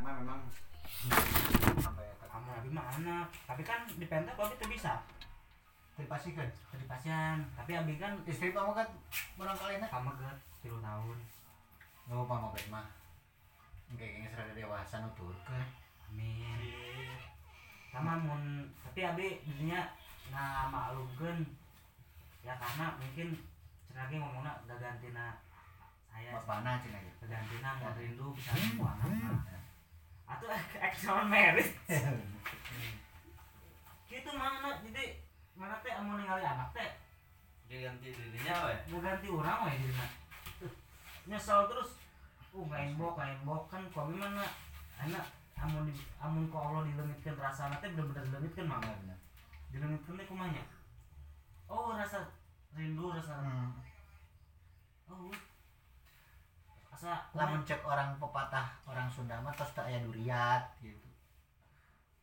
mah memang sampai kamu abi mana? Tapi kan di pentek abi tuh bisa. Dipasihkan di pasien tapi abi kan istri kamu kan barangkali nak kamu kan tiga tahun. Nggak mau mah. Kayak gini serada dewasa nutur kan amin. Sama mun tapi abi dunia nah maklumkan ya karena mungkin cenagi ngomongnya udah ganti na saya. Bapana cina gitu ganti na mau rindu bisa nunggu anaknya atau action merit. Gitu mana jadi mana teh mau ningali anak teh? Diganti dirinya we mau ganti orang weh dirinya nyesel terus. Uh main bok main bok kan kami mana anak amun di, amun kok Allah dilemitkan rasa teh bener-bener dilemitkan mah benar benar dilemitkan teh kumanya? Oh rasa rindu rasa hmm. oh asa lamun cek orang pepatah orang Sunda mah tos tak aya duriat gitu.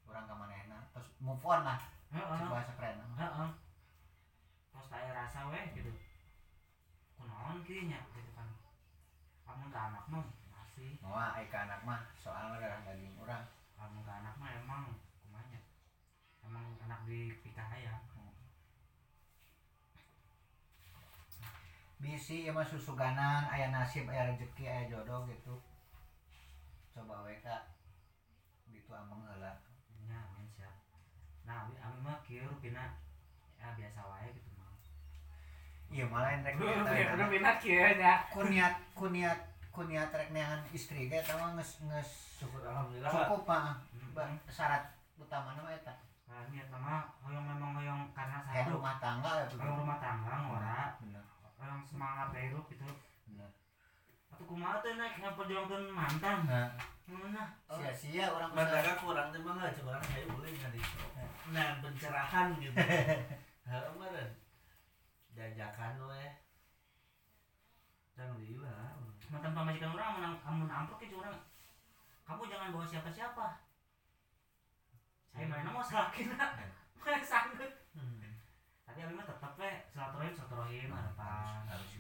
Orang kamanehna terus move on lah. Heeh. Cek bahasa keren heeh. Terus saya rasa weh gitu. Kunaon kieu nya gitu kan. Amun ke anak mah masih. Wah, ai ka anak mah soalnya darah daging orang amun ke anak mah emang. Kumanya emang anak di pikah ya bisi emang susuganan aya nasib aya rezeki aya jodoh gitu. Coba we kak. Gitu ameng heula nya amin nah abi mah kieu rupina ya biasa wae gitu mah. Iya malah yang rek niat rupina kieu nya. Kuniat kuniat kuniat rek neangan istri ge eta mah geus geus syukur alhamdulillah. cukup mah. Ba- syarat utamana mah eta. Nah, niat mah hoyong memang hoyong karena satu rumah tangga ya rumah tangga ngora bener hoyong semangat dari hidup gitu. Bener atau kumaha teh nek ngaperjuangkeun mantan nah. Mana sia-sia orang Mandaga kurang teh mah nggak kurang saya boleh nggak nah pencerahan gitu. Hal kemarin? Jajakan we jangan gila mantan pamajikan orang amun amun amplok itu orang. Kamu jangan bawa siapa-siapa. Saya mana mau salakin mana sanggup. hmm. Tapi abi mah tetap we silaturahim silaturahim harapan. harus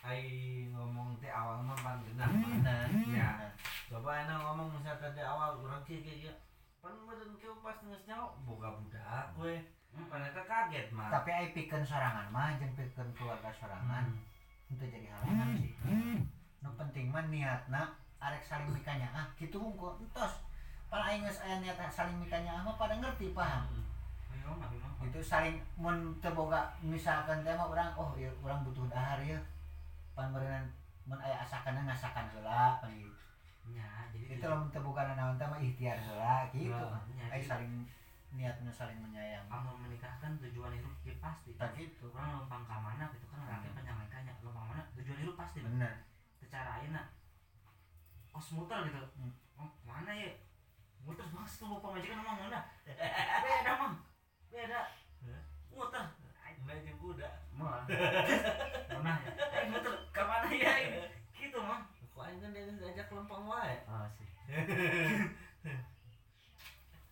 ai ngomong teh awal mah pan genah bener Ya. coba enak ngomong misalkan di awal orang kieu kieu pan meureun kieu pas geus nyawa boga budak we pan eta kaget mah. Tapi ai pikeun sorangan mah jeung pikeun keluarga sorangan Hmm. itu jadi halangan sih. Nu penting mah niatna arek saling mikanya ah gitu hungkul entos. Pan aing geus aya niat saling mikanya ah mah pada ngerti paham? Mah itu saling boga misalkan teh mah urang oh ieu urang butuh dahar ya. Pan meureun mun aya asakanna ngasakan heula pan gitu. Nya jadi itu lamun teu boga naon teh mah ikhtiar heula gitu. Ya, jadi- saling niatna saling menyayang. Kamu menikah kan tujuan hidup ya pasti. Tak gitu. Orang lompang ke mana gitu kan orangnya penyampaikannya lompang mana tujuan hidup pasti. Bener. Secara ayeuna kos muter gitu. Hmm. oh, mana ya? Muter mas tuh bapak majikan emang mana beda mang beda. Muter. Nah, jeung budak mah. Mana ya? Eh muter. Ke mana ya ini? Gitu mang Kok aing kan dia diajak lempeng wae. oh sih.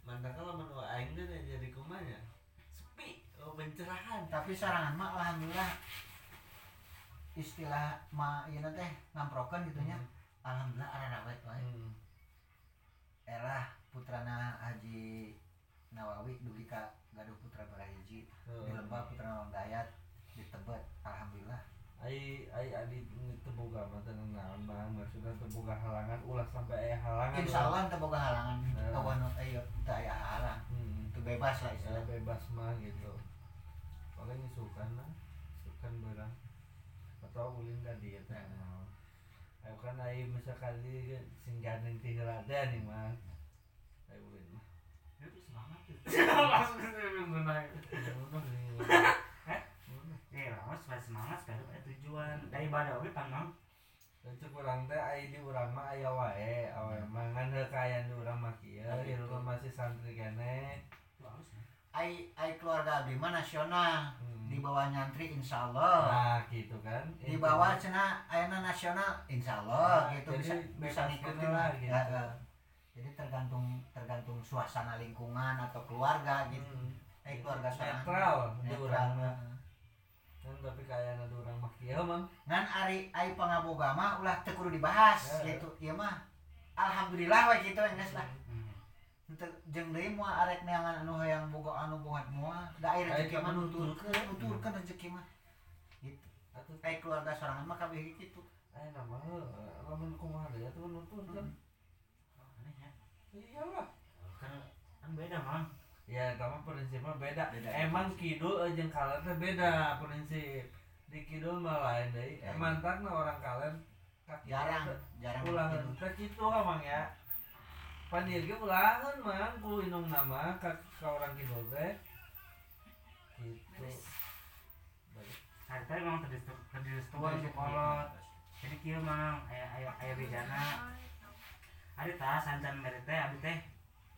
Mantap kalau mun aing teh jadi kumanya. Sepi, oh pencerahan. tapi sorangan mah alhamdulillah istilah ma ieu teh ngamprokeun gitu nya. Alhamdulillah ada rawet wae Hmm. erah putrana Haji Nawawi dugi ka Gaduh Putra Barahiji di Lembah Putra Nawang Dayat di Tebet alhamdulillah Ai ai adi teu boga mah teh naon mah maksudna teu boga halangan ulah sampai aya halangan. insya Allah teu boga halangan kawan ayo teu aya halang Hmm. teu bebas lah istilah bebas mah gitu. Paling isukan lah, isukan barang. Atau ulin tadi ya teh. Ayo kan ai misalkan di sing gandeng ti nih mah. Ayo ulin mah. itu semangat gitu langsung naik lama supaya semangat tujuan oke teh ai di urang mah aya wae, awe mangan heuh kaayaan di urang mah kieu, di rumah masih santri ya ai ai keluarga abdi mah nasional di bawah nyantri insya Allah Nah, gitu kan. di bawah cina ayana nasional insya Allah Nah, gitu jadi bisa bisa ngikutin lah, lah gitu. Ya, ya. jadi tergantung tergantung suasana lingkungan atau keluarga gitu Hmm. eh keluarga sorangan Netral Netral. Kan tapi kaayaan di urang mah kieu mah. ngan ari ai pangaboga mah ulah teu kudu dibahas Ya. gitu ieu mah alhamdulillah we kitu geus lah Hmm. Henteu jeung deui moal arek neangan anu hayang boga anu bogat moal da Aya rezeki mah nuturkeun. nuturkeun nuturkeun rezeki mah gitu Atuh kayak keluarga sorangan mah kabeh kitu aya nama lamun kumaha deui atuh nutur kan. Oh, aneh ya Iyalah. kan kan beda mang Ya, kamu prinsipnya beda. Beda. Emang kidul eh, jeung teh beda prinsip. Di kidul mah lain deui. Ya. Mantapna orang kalen kaki jarang jarang ulangan gitu. teh kitu emang ya. Pan ieu ge ulangan mang ku indung nama ka, ka orang kidul teh. Gitu. Baik. harita emang terdirestuan di kolot jadi kieu mang aya aya aya bejana harita sancan mere teh abi teh.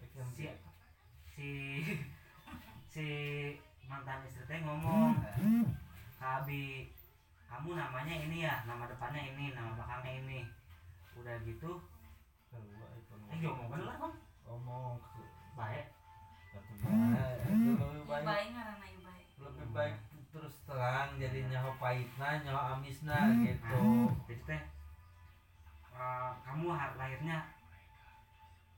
Si si si mantan istri teh ngomong ke abi kamu namanya ini ya nama depannya ini nama belakangnya ini. Udah gitu Kedua itu eh ngomong lah bang. Ngomong ke baik. Lebih baik. Terus terang jadi nyaho pahitna nyaho amisna Hmm. gitu. Jadi teh eh, kamu lahirnya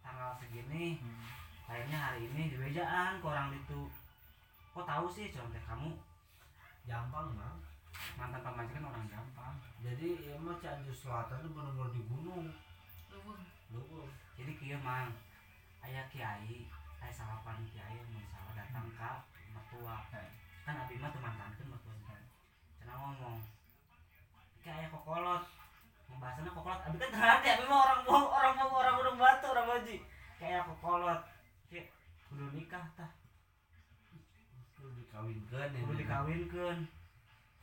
tanggal segini Hmm. lahirnya hari ini di bejaan ke orang itu kok tahu sih contoh kamu? Gampang mah mantan pemajikan orang gampang. Jadi ya mah Cianjur Selatan itu benar-benar di gunung. Luhur. luhur. Jadi kieu mang ayah kiai ayah salapan kiai yang salah datang ke mertua. Hmm. kan abi mah teman kankeun mertua cenah ngomong kayak ayah kokolot pembahasannya kokolot. Abi kan terhati abi mah orang mau orang mau orang gunung batu orang baji kayak kokolot. Kayak kudu nikah tah. Itu dikawinkan ya kudu dikawinkeun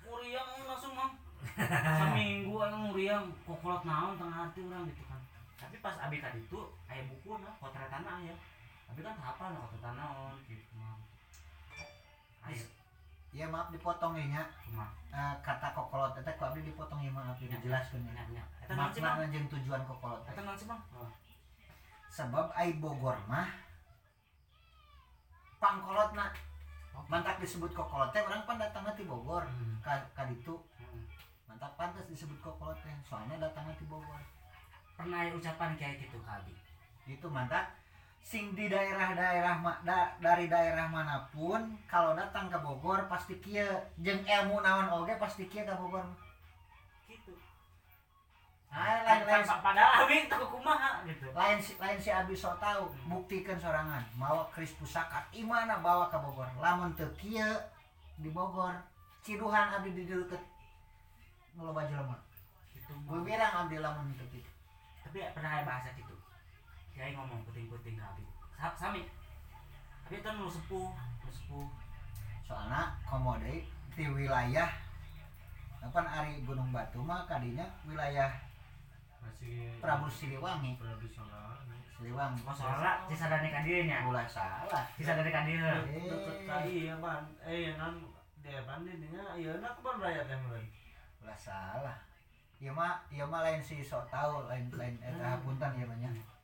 muriang langsung mang seminggu anu muriang kokolot naon tengah hati orang gitu kan. Tapi pas abi ka ditu aya buku nah potretanna aya abi kan hafal nah potretan naon gitu mang ayo ya maaf dipotong ya nya cuma. Eh, kata kokolot eta ku abdi dipotong ya maaf dijelaskeun ya makna jeung tujuan kokolot eta naon sih mang oh. sebab ai Bogor mah pangkolotna Oh. mantap disebut kokolot teh orang pan datangna ti Bogor Hmm. ka ka ditu. Hmm. mantap pantas disebut kokolot teh soalnya datangna ti Bogor. Pernah ucapan kayak gitu ka abi itu mantap sing di daerah-daerah da- dari daerah mana pun kalau datang ke Bogor pasti kieu jeung ilmu naon oge pasti kieu ke Bogor. Gitu. Ah lain lain Pa- padahal abi teu kumaha gitu. Lain si lain si Abi sok tahu buktikan sorangan bawa keris pusaka imana bawa ke Bogor? Lamun teu kieu di Bogor ciduhan Abi di deukeut ngeloba jelema gitu gue bilang Abi lamun teu tapi pernah bahasa gitu kiai ngomong puting-puting ke abi Sa- sami. Abi itu nu sepuh nu sepuh. Soalnya komode di wilayah apa ari Gunung Batu mah kadinya wilayah masih Prabu Siliwangi. Tradisional Siliwangi. Oh soalnya cisadane ka dieu nya ulah salah. Cisadane ka dieu deket kai ya ban eh nan dia banding nya iya nak ban teh meureun ulah salah. Ieu mah ieu mah lain si sok tahu lain lain eta hapunten ieu mah nya. Wa-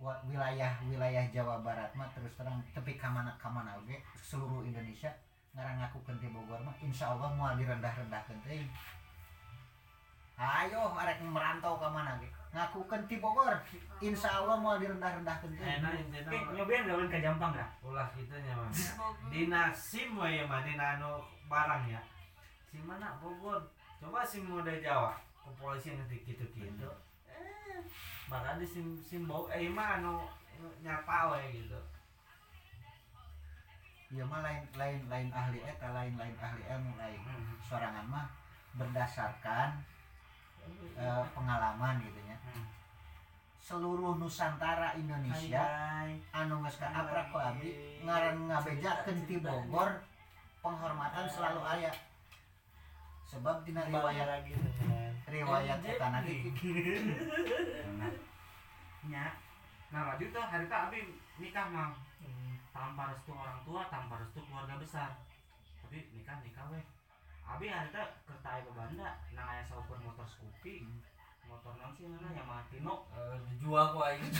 wilayah wilayah Jawa Barat mah terus terang tepi kamana kamana oge seluruh Indonesia ngarang ngakukeun ti Bogor mah insya Allah moal direndah-rendahkeun teuing. Ayo arek merantau ka mana ge? Ngakukeun ti Bogor insya Allah moal direndah-rendahkeun teuing. enak intina Oke, nyobain gawean ke Jampang gak? ulah kita nya mah Bogor. dina SIM we mah dina anu barang ya. SIM mana? Bogor. Coba SIM mode Jawa. Ke polisi nanti gitu-gitu. Eh bahkan di SIM SIM bau eh mah anu nyapa we gitu Ieu mah lain lain lain ahli eta lain lain ahli ilmu lain. Hmm. Sorangan mah berdasarkan eh, pengalaman gitu nya. Hmm. seluruh Nusantara Indonesia Hai, anu geus kaaprak ku abdi ngaran ngabejakeun ti Bogor penghormatan selalu aya sebab dina riwayat lagi dengan riwayat eta nanti nya nah maju tuh hari itu abi nikah mang. Tanpa restu orang tua tanpa restu keluarga besar. Tapi nikah nikah weh. Abi hari itu kereta aya ke Banda nang aya saukur motor Scoopy. Motor non sih mana yang Martino Eh, dijual ku aing.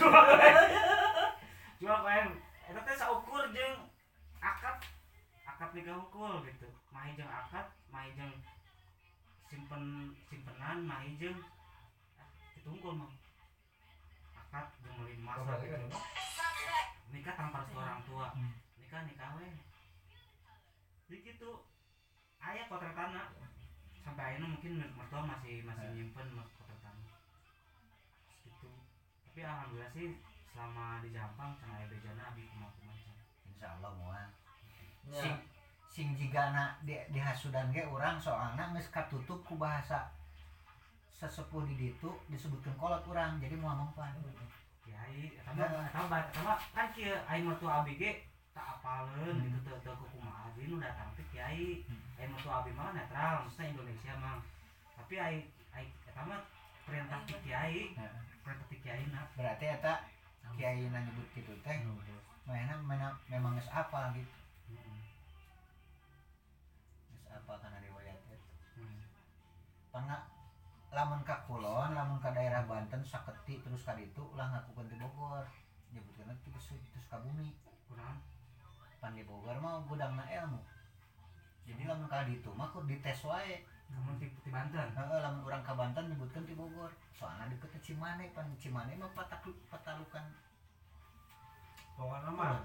Jual kayak eta teh saukur jeung akad. Akad nikah hukul gitu. Mahi jeung akad mahi jeung simpen simpenan ah, itu hukul mah masuk Kembali kan gitu. nikah tanpa restu orang tua. Hmm. nikah nikah we jadi gitu ayah kontrak tanah sampai akhirnya mungkin mertua masih masih Ya. nyimpen mas- kontrak tanah gitu. Tapi alhamdulillah sih selama di Jampang cenah aya bejana abi kumaha kumaha insya Allah mual Ya. Sing jika na di, dihasudan ge orang soalnya geus katutup ku bahasa sesepuh di ditu disebutkan kolot orang jadi mau kiai eta Ya. mah eta mah kan kieu aing mertua abi ge tak apaleun Hmm. gitu teu teu kumaha abi nu datang teh kiai Hmm. aing mertua abi mah netral maksudnya Indonesia mah tapi aing aing eta mah perintah ti kiai Ya. perintah ti kiai na berarti eta kiai na nyebut gitu teh mana memang apa gitu apa kana riwayat eta Hmm. Pangga lamun ka kulon lamun ka daerah Banten saketi terus ka ditu ulah ngakukeun ti Bogor. Nyebutkeun ti terus terus ka bumi. Kunaon pan di Bogor mah gudangna ilmu. Jadi lamun ka ditu mah kur dites wae. Kamu ti ti Banten. Heeh, lamun orang ka Banten nyebutkeun ti Bogor. Soalnya deket ke Cimane pan Cimane mah patak patalukan. Pokoknya mah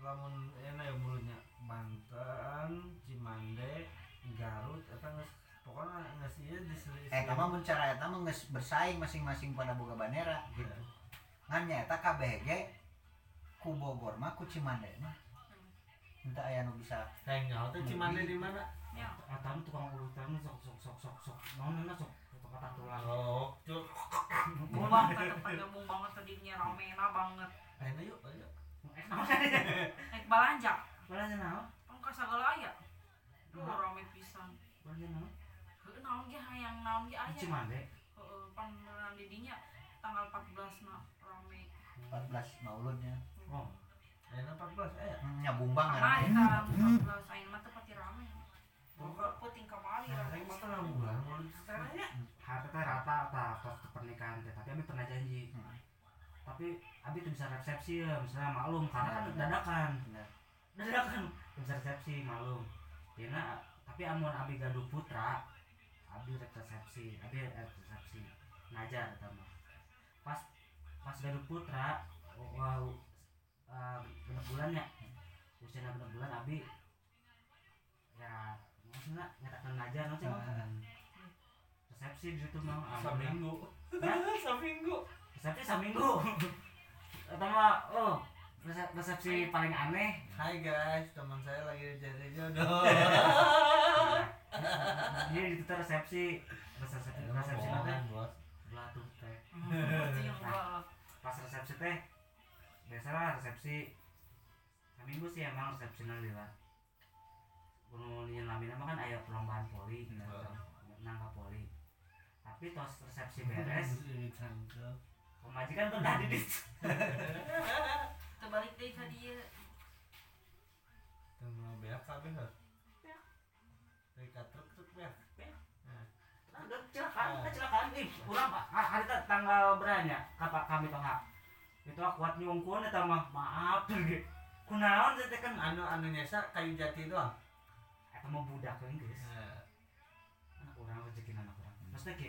lamun enak ya mulutnya. Banten Cimande Garut eta geus pokoknya geus ieu diselisih. Eta mah mun cara eta mah geus bersaing masing-masing pada boga bandera gitu. Ngan eta kabeh ge ku Bogor mah ku Cimande mah. Entah aya nu bisa nyaho teh Cimande di mana? Ya, atau tukang urutan sok sok sok sok sok. Naon na sok? Kata tulang. Oh cuk. Mumbang ke tempat gabung banget tadinya ramena banget. ayo yuk ayo. eh Naik balanja, balanya naon pangkas segala aya. Duh, rame pisan. balanya naon Heuh, naon ge hayang naon ge aya. Cimande Heeh, pangeran didinya tanggal 14 na rame. 14 mauludnya. Oh. Ayo 14 aya nyabung banget Kamari tanggal 14 ayeuna mah teh pati rame. Puting kamari Nah, rame. ini banget. setengah bulan harta teh rata tah pas pernikahan teh tapi abi pernah janji. Hmm. Tapi abi tuh bisa resepsi ya misalnya maklum karena kan dadakan. Bener. dadakan bisa resepsi maklum. Dina tapi amun abi gaduh putra abi resepsi abi rek resepsi ngajar eta mah pas pas gaduh putra wow uh, genep bulannya usia genep bulan abi ya maksudnya nyatakan ngajar nanti resepsi di situ seminggu Ya? seminggu resepsi seminggu pertama oh resep- resepsi paling aneh. Hai guys. Teman saya lagi jadi jodoh. Dia itu resepsi resepsi resepsi nanti bos? Belah tuh teh. Yang enggak. pas resepsi teh biasalah resepsi seminggu sih emang resepsi nanti lah. Gunung Nyin Lamina mah kan aya perlombaan poli Betul. nangka poli. Tapi tos resepsi beres pemajikan tuh tadi di Terbalik deh ka dieu. tunggu beak kabeh heuh Dari katruk truk beak Ada kecelakaan, kecelakaan nih. Kurang Pak. Ah, hari tanggal berapa ya? Kata kami tengah. Itu aku kuat nyungkun eta mah. Maaf ge. Kunaon teh kan anu anu nyesa kayu jati doang eta mah budak kan geus. Anak urang rezeki anak urang. Maksudnya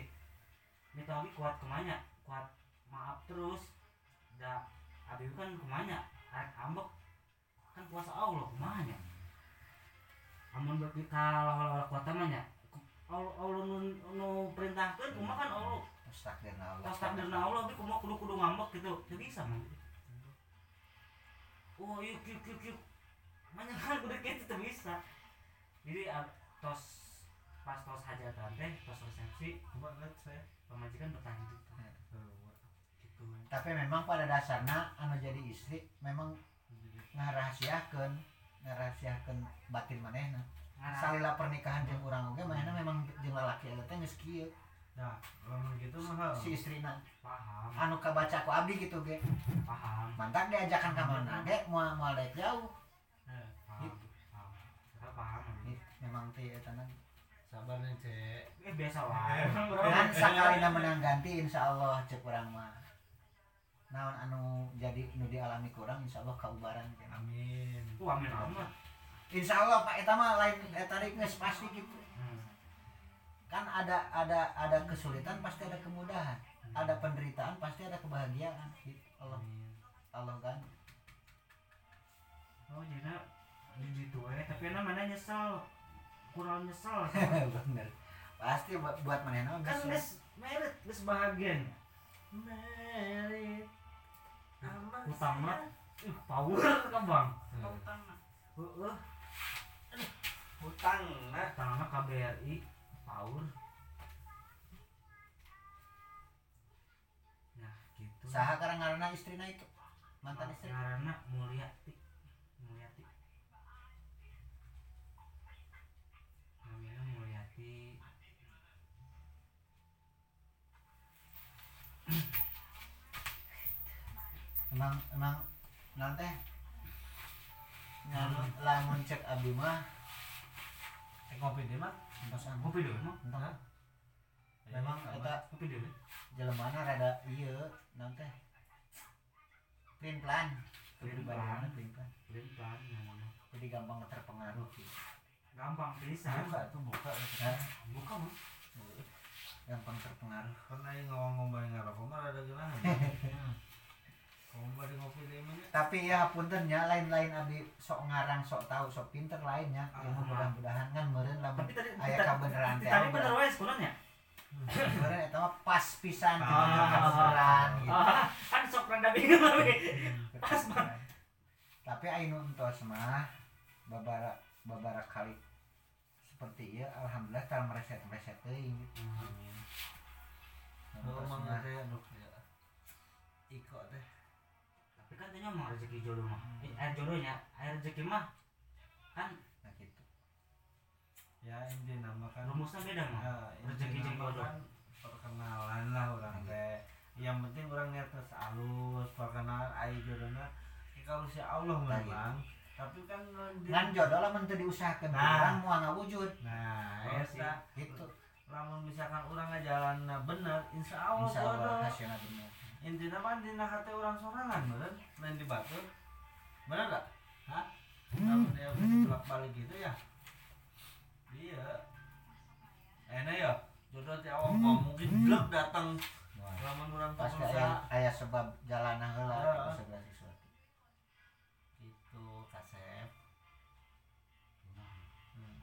ini tahu kuat kemanya? Kuat maaf terus. Da abi kan kemanya? Arek ambek. Kan kuasa Allah kemanya? Amun berarti kalau kuat namanya Allah Allah nu, nu perintahkeun kumaha kan Allah. Astagfirullah. Allah. takdirna Allah tapi kumaha kudu kudu ngambek gitu. Teu bisa mah. Oh yuk yuk yuk yuk banyak kan kudu gitu teu bisa. Jadi tos pas tos hajatan teh tos resepsi lihat saya. pemajikan bertanya gitu gitu Tapi memang pada dasarnya anu jadi istri memang ngarahasiakeun ngarahasiakeun batin manehna. Ngarah- Salila pernikahan jeung urang oge manehna memang jeung lalaki eta teh geus kieu. Nah lamun gitu mah si istrina. paham. Anu kabaca ku abdi gitu ge. paham. Mantak diajakan ka mana ge? Moal moal jauh. Eh, paham paham. Saya paham Ih, Memang teh eta na. sabar nih cek. Eh biasa wae. Dan sakalina menang ganti insyaallah cek urang mah. Naon anu jadi nu dialami kurang insyaallah kaubaran. amin. Wah, amin amat Insyaallah Pak eta mah lain geus pasti gitu. Hmm. kan ada ada ada kesulitan pasti ada kemudahan. Hmm. ada penderitaan pasti ada kebahagiaan. Gitu. Allah Amin. Allah kan oh jadi gitu eh. Tapi enak mana nyesel? Kurang nyesel. Bener. Pasti buat buat mana kan bisa guys merit guys bahagia merit utang mah ih power kan bang? Kau tangan. Heeh, hutang nah utang mah KBRI power. Nah gitu. Saha karena istrina itu? Mantan istri? karena Mulyati Mulyati namanya Mulyati emang emang nanti lamun lamun cek abdi mah eh ngopi di mah entos anu kopi dulu mah entos memang eta kopi dulu jelemana rada iya nanti plan. Plan Pelin-pelan. plan. plan? Pelin pelan namanya. Jadi gampang terpengaruh. Gitu gampang bisa buka tuh buka Hah? buka mah gampang terpengaruh. Karena yang ngomong ngomong ngarokok mah ada gimana kamu bari ngopi di mana tapi ya puntennya lain-lain abdi sok ngarang sok tahu sok pinter lainnya yang Ah. mudah-mudahan kan meureun lamun tapi tadi aya tadi- kabeneran teh tadi bener wae sebenarnya meureun eta mah pas pisan Ah. gitu kabeneran gitu Ah, kan sok rada bingung tapi pas mah tapi anu entos mah babara babara kali seperti ieu alhamdulillah tara mereset-mereset teuing gitu. Oh, Entos mang mah. teh aduh ya. Iko teh. Katanya mah rezeki jodoh mah eh, air jodohnya air rezeki mah kan nah gitu Ya inti nama kan. rumusnya beda mah Ya, rezeki jeung jodoh kan perkenalan lah orang teh. Yang penting orang niat terus alus perkenalan ai jodohna. Ya, kalau si Allah Nah, memang. Tapi kan ngan jodoh lah mun teu diusahakeun Nah. urang moal ngawujud Nah, Oh, sih. gitu lamun misalkan orang ngajalanna bener, insya Allah insya Allah hasilnya bener Intinya mah dina hati orang sorangan bener, main di batu. Bener gak? Hah? Kalau dia bolak balik gitu ya? Iya. Enak ya? Jodoh ti awak mah mungkin datang Wah. lamun orang tak pasti usaha. aya aya sebab jalanna heula gitu segala sesuatu Gitu, kasep. Hmm.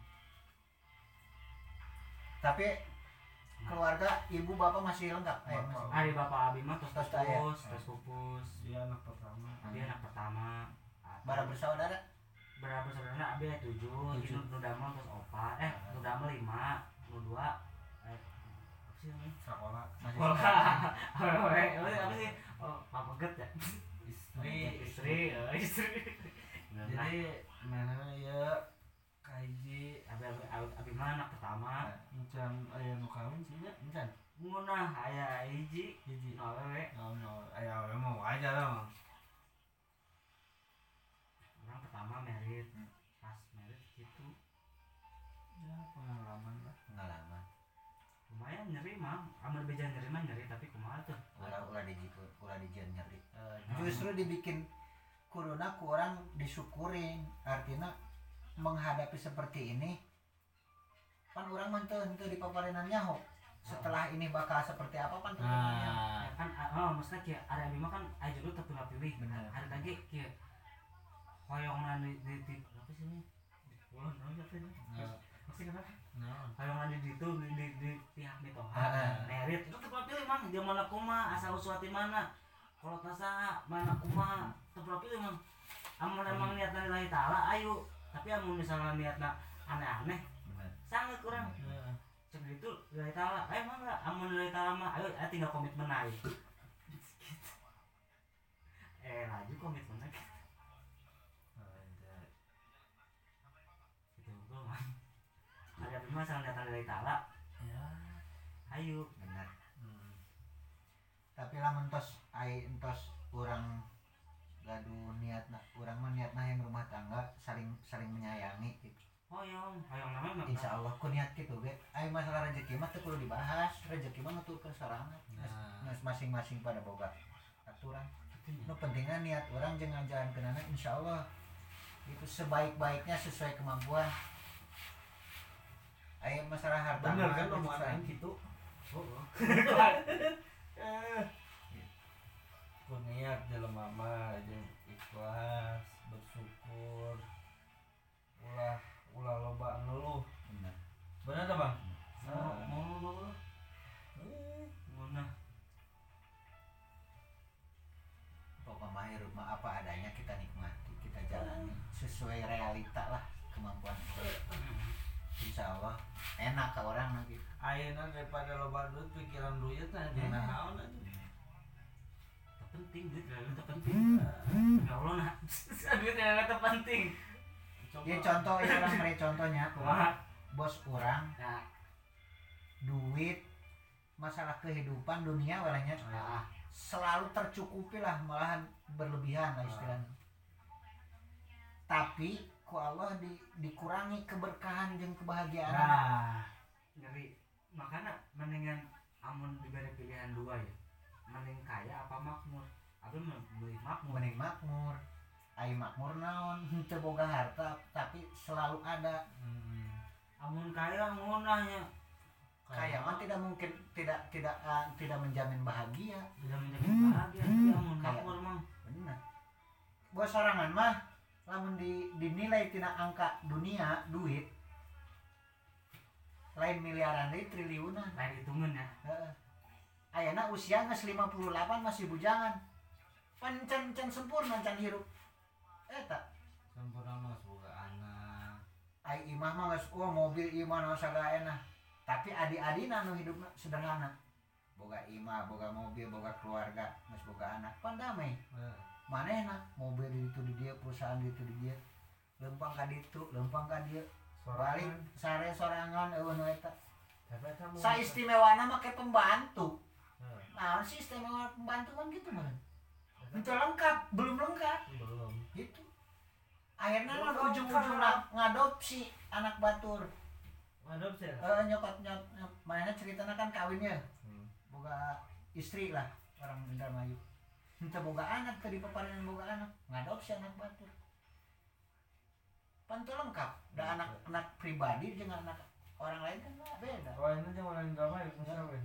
tapi keluarga ibu bapak masih lengkap eh, Bapak. masih. hari bapak abi mah terus Terus pupus terus pupus Dia anak pertama. dia anak pertama bara bersaudara berapa saudara abi ada tujuh Tujuh. nu nu damel terus opat eh nu damel lima nu dua eh apa sih namanya Sekolah. sekolah. eh, apa sih- apa sih? Oh, papa get ya? Istri. Istri, oh, istri. Nah, Jadi mana ya kaji abi abi abi, mah anak pertama. Encan aya nu kawin sih nya encan. Ngunah aya hiji, Hiji. nu awewe. Oh, no. Aya mau aja lah, Mang. Orang pertama merit. Hmm. Pas merit gitu. Ya, pengalaman lah. pengalaman Lumayan nyeri mah. Amal beja nyeri mah nyeri tapi kumaha tuh. ulah ulah di ulah dijian nyeri Eh, justru dibikin kuduna ku orang disyukurin artinya menghadapi seperti ini kan orang mah teu teu dipaparenan nyaho setelah ini bakal seperti apa pan teu nyaho. Nah, Ya kan ah, oh maksudnya kieu ari abi mah kan aya jodoh teu pilih. Bener. Hari lagi kieu hoyongan di di, di apa sih ini? Wah, naon ya teh? Nah. Maksudnya kenapa? nah. Halangan di itu di, di, di pihak mitoha Ah, ah. merit itu tepat pilih mang dia mana kuma asal usuati mana kalau tasa mana kuma tepat pilih mang amun emang niatna lillahi taala ayo tapi amun misalnya niatna aneh-aneh sangat kurang. Cek gitu lillahi taala ayo mah enggak amun lillahi taala mah ayo eh, tinggal komitmen aja. Eh laju komitmen aja Anjay. gue mah ada mah salah niatan lillahi taala Ya. ayo. Bener Hmm. tapi lamun tos ai entos urang gaduh niatna urang mah niatna yang rumah tangga saling saling menyayangi gitu hoyong. Hoyong namanya mah Insya Allah ku niat gitu ge. Ai masalah rezeki mah teu kudu dibahas. Rezeki mah nuturkeun sorangan. Nah. Mas- masing-masing pada boga aturan. Nu pentingnya niat orang jangan jalan ke nana insya Allah itu sebaik-baiknya sesuai kemampuan. Ayo masalah harta Bener mah kan itu omongan gitu. Oh, oh. ku niat jelema mah jeung ikhlas bersyukur. Ulah ulah loba ngeluh bener bener tak bang? Mau mau mau Eh, mana pokoknya mah hirup mah apa adanya kita nikmati kita jalani. Sesuai realita lah kemampuan kita. Insya Allah enak ke orang lagi. Ayeuna daripada loba duit pikiran duit Bener. jadi naon penting duit lah penting ya Allah nah duit yang penting ya contoh ya orang beri contohnya Wah. bos orang nah. duit masalah kehidupan dunia walanya nah. selalu tercukupi lah malahan berlebihan lah istilahnya. Tapi ku Allah di, dikurangi keberkahan dan kebahagiaan. Nah. Ngeri makanya mendingan amun diberi pilihan dua ya. Mending kaya apa makmur? Apa beli makmur? Mending makmur ai makmur naon henteu boga harta tapi selalu ada Hmm. amun kaya ngunahnya kaya mah tidak mungkin tidak tidak ah, tidak menjamin bahagia tidak menjamin bahagia tapi amun Kaya. makmur mang benar bos sorangan mah lamun di, dinilai tina angka dunia duit lain miliaran deui triliunan lain hitungan ya Heeh. Ayana usia nges 58 masih bujangan. Pancen can sempurna can hirup. Eta sempurna mah semoga anak ai imah mah geus oh mobil imah nu sagaena. Tapi adi-adina nu hidupna sederhana. Boga imah, boga mobil, boga keluarga, geus boga anak. Pan damai. Eh, Manehna mobil itu di dia, perusahaan itu di dia. Lempang ka ditu, lempang ka dieu. Balik sare sorangan eueuh nu eta. Saistimewana mah kayak pembantu. Nah, sih istimewa pembantu kan gitu mah. Itu lengkap, belum lengkap. belum Gitu. Akhirnya mah ujung-ujung ngadopsi anak batur. adopsi ya Eh nyokot nyok, nyok mana ceritanya kan kawinnya, Hmm. boga istri lah orang Indramayu. Minta boga anak tadi paparan boga anak, ngadopsi anak batur. Pantu lengkap, da anak anak pribadi dengan anak orang lain kan beda. oh ini jeung orang drama itu kawin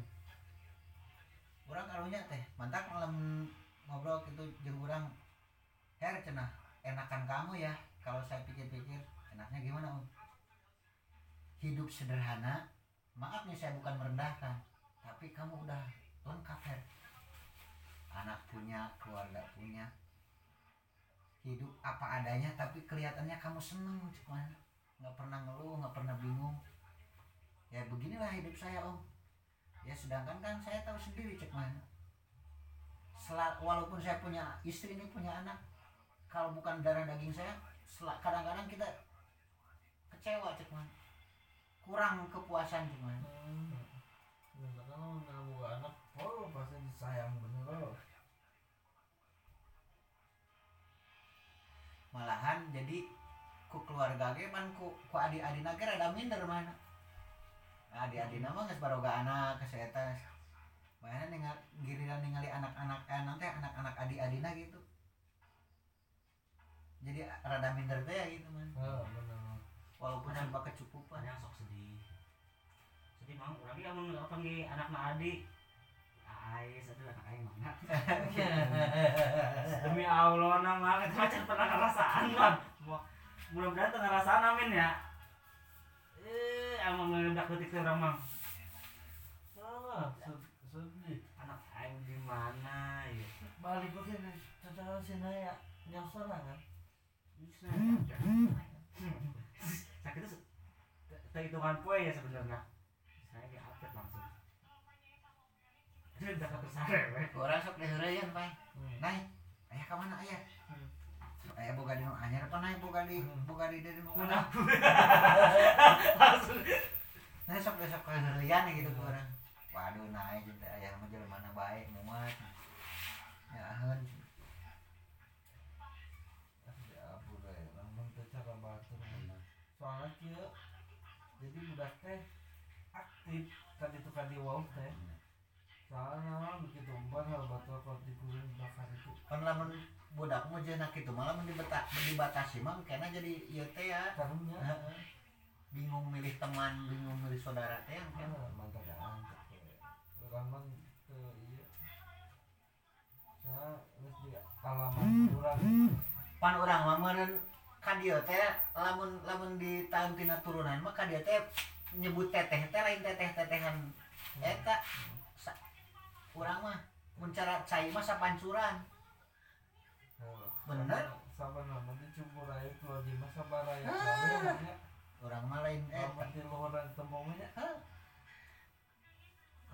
Urang karunya teh, mantak malam ngobrol gitu jeung urang. Her cenah, enakan kamu ya kalau saya pikir-pikir enaknya gimana om? Hidup sederhana, maaf nih saya bukan merendahkan, tapi kamu udah lengkap Her. Anak punya, keluarga punya, hidup apa adanya tapi kelihatannya kamu seneng cuman nggak pernah ngeluh nggak pernah bingung ya beginilah hidup saya om ya sedangkan kan saya tahu sendiri cek mana Walaupun saya punya istri ini punya anak kalau bukan darah daging saya sela- kadang-kadang kita kecewa cek mana kurang kepuasan cek mana Hmm. Karena nggak anak, oh pasti disayang bener oh. loh. malahan jadi ku keluarga ge pan ku ku adik-adina ge rada minder mana adik-adina mah geus baroga anak kesehatan mana ningali giliran ningali anak-anak eh nanti anak-anak adik-adina gitu. Jadi rada minder teh ya gitu man. Oh, bener. walaupun serba kecukupan ada yang sok sedih. Sedih mang orang dia mau apa nih anak na adi Ais ada anak aing mana demi Allah nama kita macam pernah ngerasaan bang mudah-mudahan tuh ngerasaan amin ya. Eh emang ngedak detik tuh orang mang. Ah, sed- sedih. anak aing di mana ya Balik ke sini, tata sini ya, nyasar kan? Bisa ya. sakit itu hitungan poe ya sebenarnya saya di update langsung itu udah kesare weh orang sok deheureun pai Hmm. naik ayah ka mana ayah Hmm. ayah boga di anyar apa naik boga di Hmm. boga di dari Mana? mana langsung nah sok sok deheureun gitu ke orang waduh naik gitu ayah mah mana baik muat ya aheun Ya ampun deh, namun teh cara batur. Soalnya kia, jadi budak teh aktif tadi tuh kadi wow teh. Soalnya begitu umpan hal batur kalau dikurin bakar itu. kan lamun budakmu jeung kitu malah mun dibeta- dibatasi mah kena jadi ieu teh ya. Heeh. bingung milih teman bingung milih saudara teh yang ah, mantap Orang mah teu iya. mah geus di palaman urang pan orang mah meureun ka dieu teh lamun lamun di tahun tina turunan mah ka dieu teh nyebut teteh teh lain teteh-tetehan eta Sa- urang mah mun cara cai mah sapancuran. Bener. sabana mah dicumpur aya keluar di mah sabaraya kabeh nya urang mah lain eta lamun di luhuran tembongnya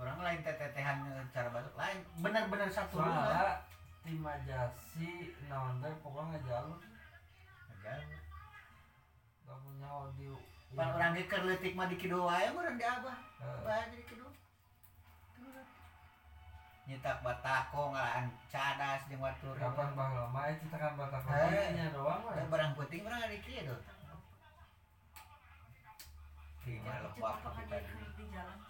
orang lain tetehan cara batuk lain bener-bener satu rumah. Soalnya tim majasi naon teh pokoknya jalur. Lamun nyawa di pan orang ge keur leutik mah di kido wae mah urang di abah. Eh, bae di kido nyetak batako ngalaan cadas jeung watur kapan baheula mah eta tekan batak Eh. nya doang ada barang penting kieu tuh Iya, Cepat lepak di jalan.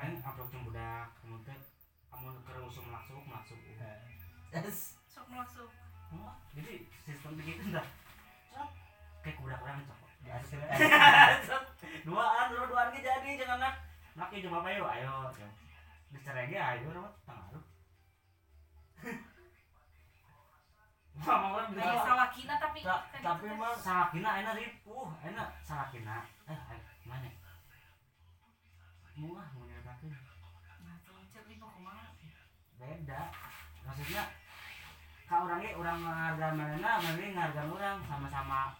kan upload yang budak kamu teh kamu usum langsung langsung yes. Sok masuk. jadi sistem begitu dah Cok. kayak budak orang cok duaan dua duaan ge jadi jangan nak. Nak ieu apa yuk? Ayo dicerai ge ayo orang tangaruh Mama bilang salah kina tapi Ta- tapi itu mah Salakina enak ripuh, enak. Salakina. Eh, eh, mana? Muah Beda. Maksudnya ka urang ge urang ngargaan manehna, maneh ngargaan urang sama-sama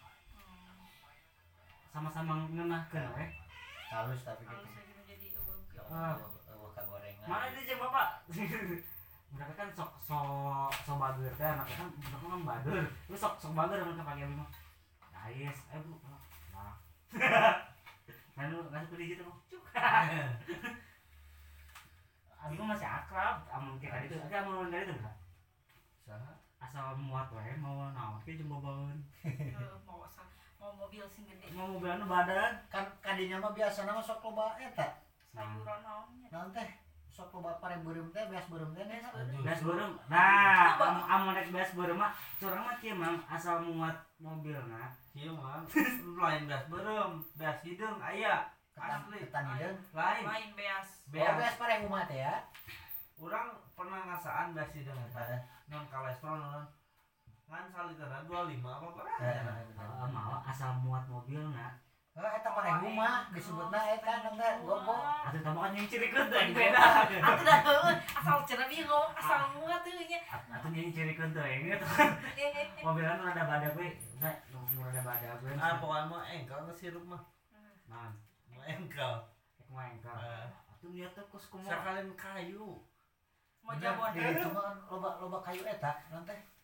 sama-sama ngeunahkeun we. halus tapi Kalau gitu eueuh. Ah. eueuh kagorengan Mana dia jeung bapak? Mereka kan sok sok sok bager teh, anaknya kan mereka kan bager. Terus sok sok bager mereka abi mah. Ais, ayo bu. Nah. Kan lu ngasih pilih gitu mah. Cuk. Abi mah masih akrab, amun kita itu, tapi amun dari itu enggak. Asal muat wae mau naon ke jeung boboon. Heueuh, mau mau mobil sing gede. Mau mobilan badan. kan kadinya mah biasa nama sok loba eta Sayuran naonnya. naon teh sok loba pare beureum teh beas beureum teh Beas beureum. Nah, amun rek beas beureum mah curang mah kieu mang asal muat mobilna. kieu mah lain beas beureum beas hideung aya hideung lain Main beas. oh beas beas. pare umat ya? Urang pernah ngasaan beas hideung eta Heeh. non kolesterol non. Ngan saliterna 25 apa pernah Heeh. Heeh, mau asal muat mobilna. Oh, eta pare rumah disebutna eta nangga gogo Atuh tamu kan yang ciri teh beda. Aku dah asal cenah bingung, asal muat teh nya. Atuh yang ciri teh gitu. Mobilna nu rada badag we, nu rada badag we. ah pokoknya mah engkel ke sirup mah. Nah, mah engkel ek mah engkau. Eh. Atuh niat teh kos kumaha. sakalin kayu Mau jabon. itu mah loba loba kayu eta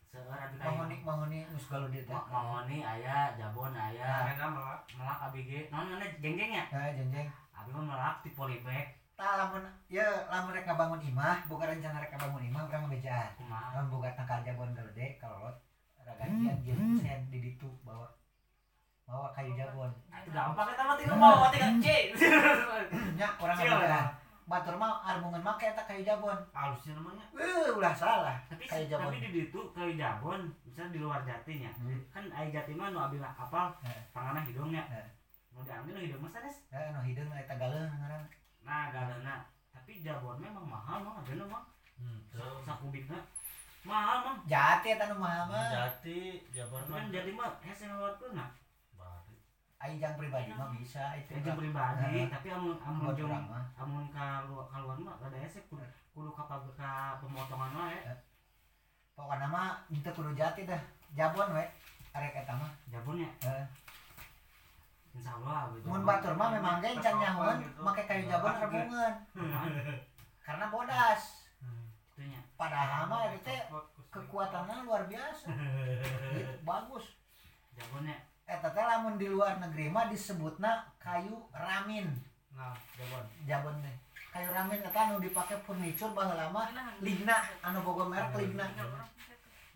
Seueur abi kayu. mahoni mahoni geus galuh di teh Ma- Mahoni aya, jabon aya, Karena melak melak abi ge. Naon mana jengjeng ya? Heeh, jenjeng Abi mah melak di polybag. tah lamun ya lamun rek bangun imah bukan rencana rek bangun imah urang ngabejaan Kumaha? lamun boga tangkal jabon gede kalolot ragajian dia sen di ditu bawa bawa kayu jabon Itu gampang eta mah tinggal bawa tinggal C. nya orang Sial, ngabejaan batur mah armungan make eta kayu jabon halusnya namanya eh ulah salah Tapi Kayu jabon. tapi di ditu kayu jabon, misalnya di luar jatinya. Hmm. Kan ai jati mah nu abi apal Eh. pangana hidungnya. Eh. Nu diambil nu hidung mah sanes. eh no hideung eta galeung ngaran Nah, galena. Tapi jabon memang mahal mah, ada mah. hmm terus Sakubikna mahal mah. jati eta nu mahal mah jati Tapi mah kan jadi mah hese ngeluarkeun nah. Bari. ai jang pribadi mah bisa itu Itu pribadi, Heeh. tapi amun amun mah amun ka luar ka luar mah rada hese kudu kudu ka ka pemotongan wae. pokokna mah henteu kudu jati dah jabon we arek eta mah Jabonnya. Heeh. Insyaallah gitu. mun batur mah memang ge can nyahoan gitu. make kayu jabon Nah, remungan Hmm, karena bodas itunya. padahal mah itu teh kekuatannya luar biasa Gitu, bagus Jabonnya eta teh lamun di luar negeri mah disebutna kayu ramin. Nah jabon. Jabon teh kayu ramen eta anu dipake furniture baheula lama ligna. anu boga merek ligna.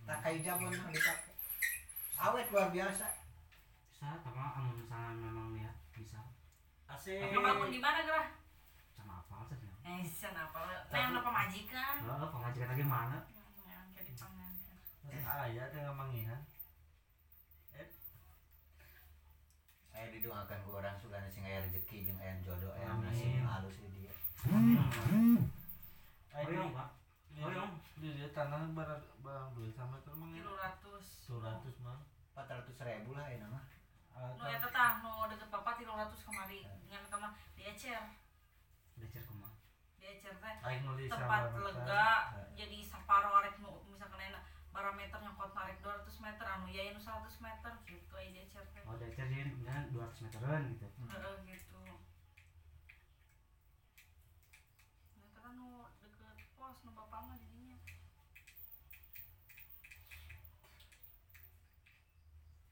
tak kayu jabon anu dipake. Awet luar biasa. Bisa sama amun misalnya memang niat bisa. Asik. Kamu di mana gerah? sama apa saja Eh, sana apa? Nah, yang apa majikan? oh, pengajian lagi mana? Yang kayak di pangan. ayah teh ngamangihan aya didoakan ku orang sugana sing aya rezeki jeung aya jodoh aya Amin. nasib halus di dia Ayo, pak di dia tanah barang barang duit sama itu emang Kilo ratus. seratus mah 400 ribu lah ya nama Nu eta tah nu deket bapak kilo ratus kemari. Dengan teman di Ecer. udah cer kumah Di Ecer teh tempat lega Nah. jadi saparo arek nu parameter nyokot narik 200 meter anu ya nu 100 meter gitu aja di Ecer teh. oh udah cer jadi kan 200 meteran gitu Heeh gitu. Nah, eta kan nu deket pos nu bapak mah jadinya.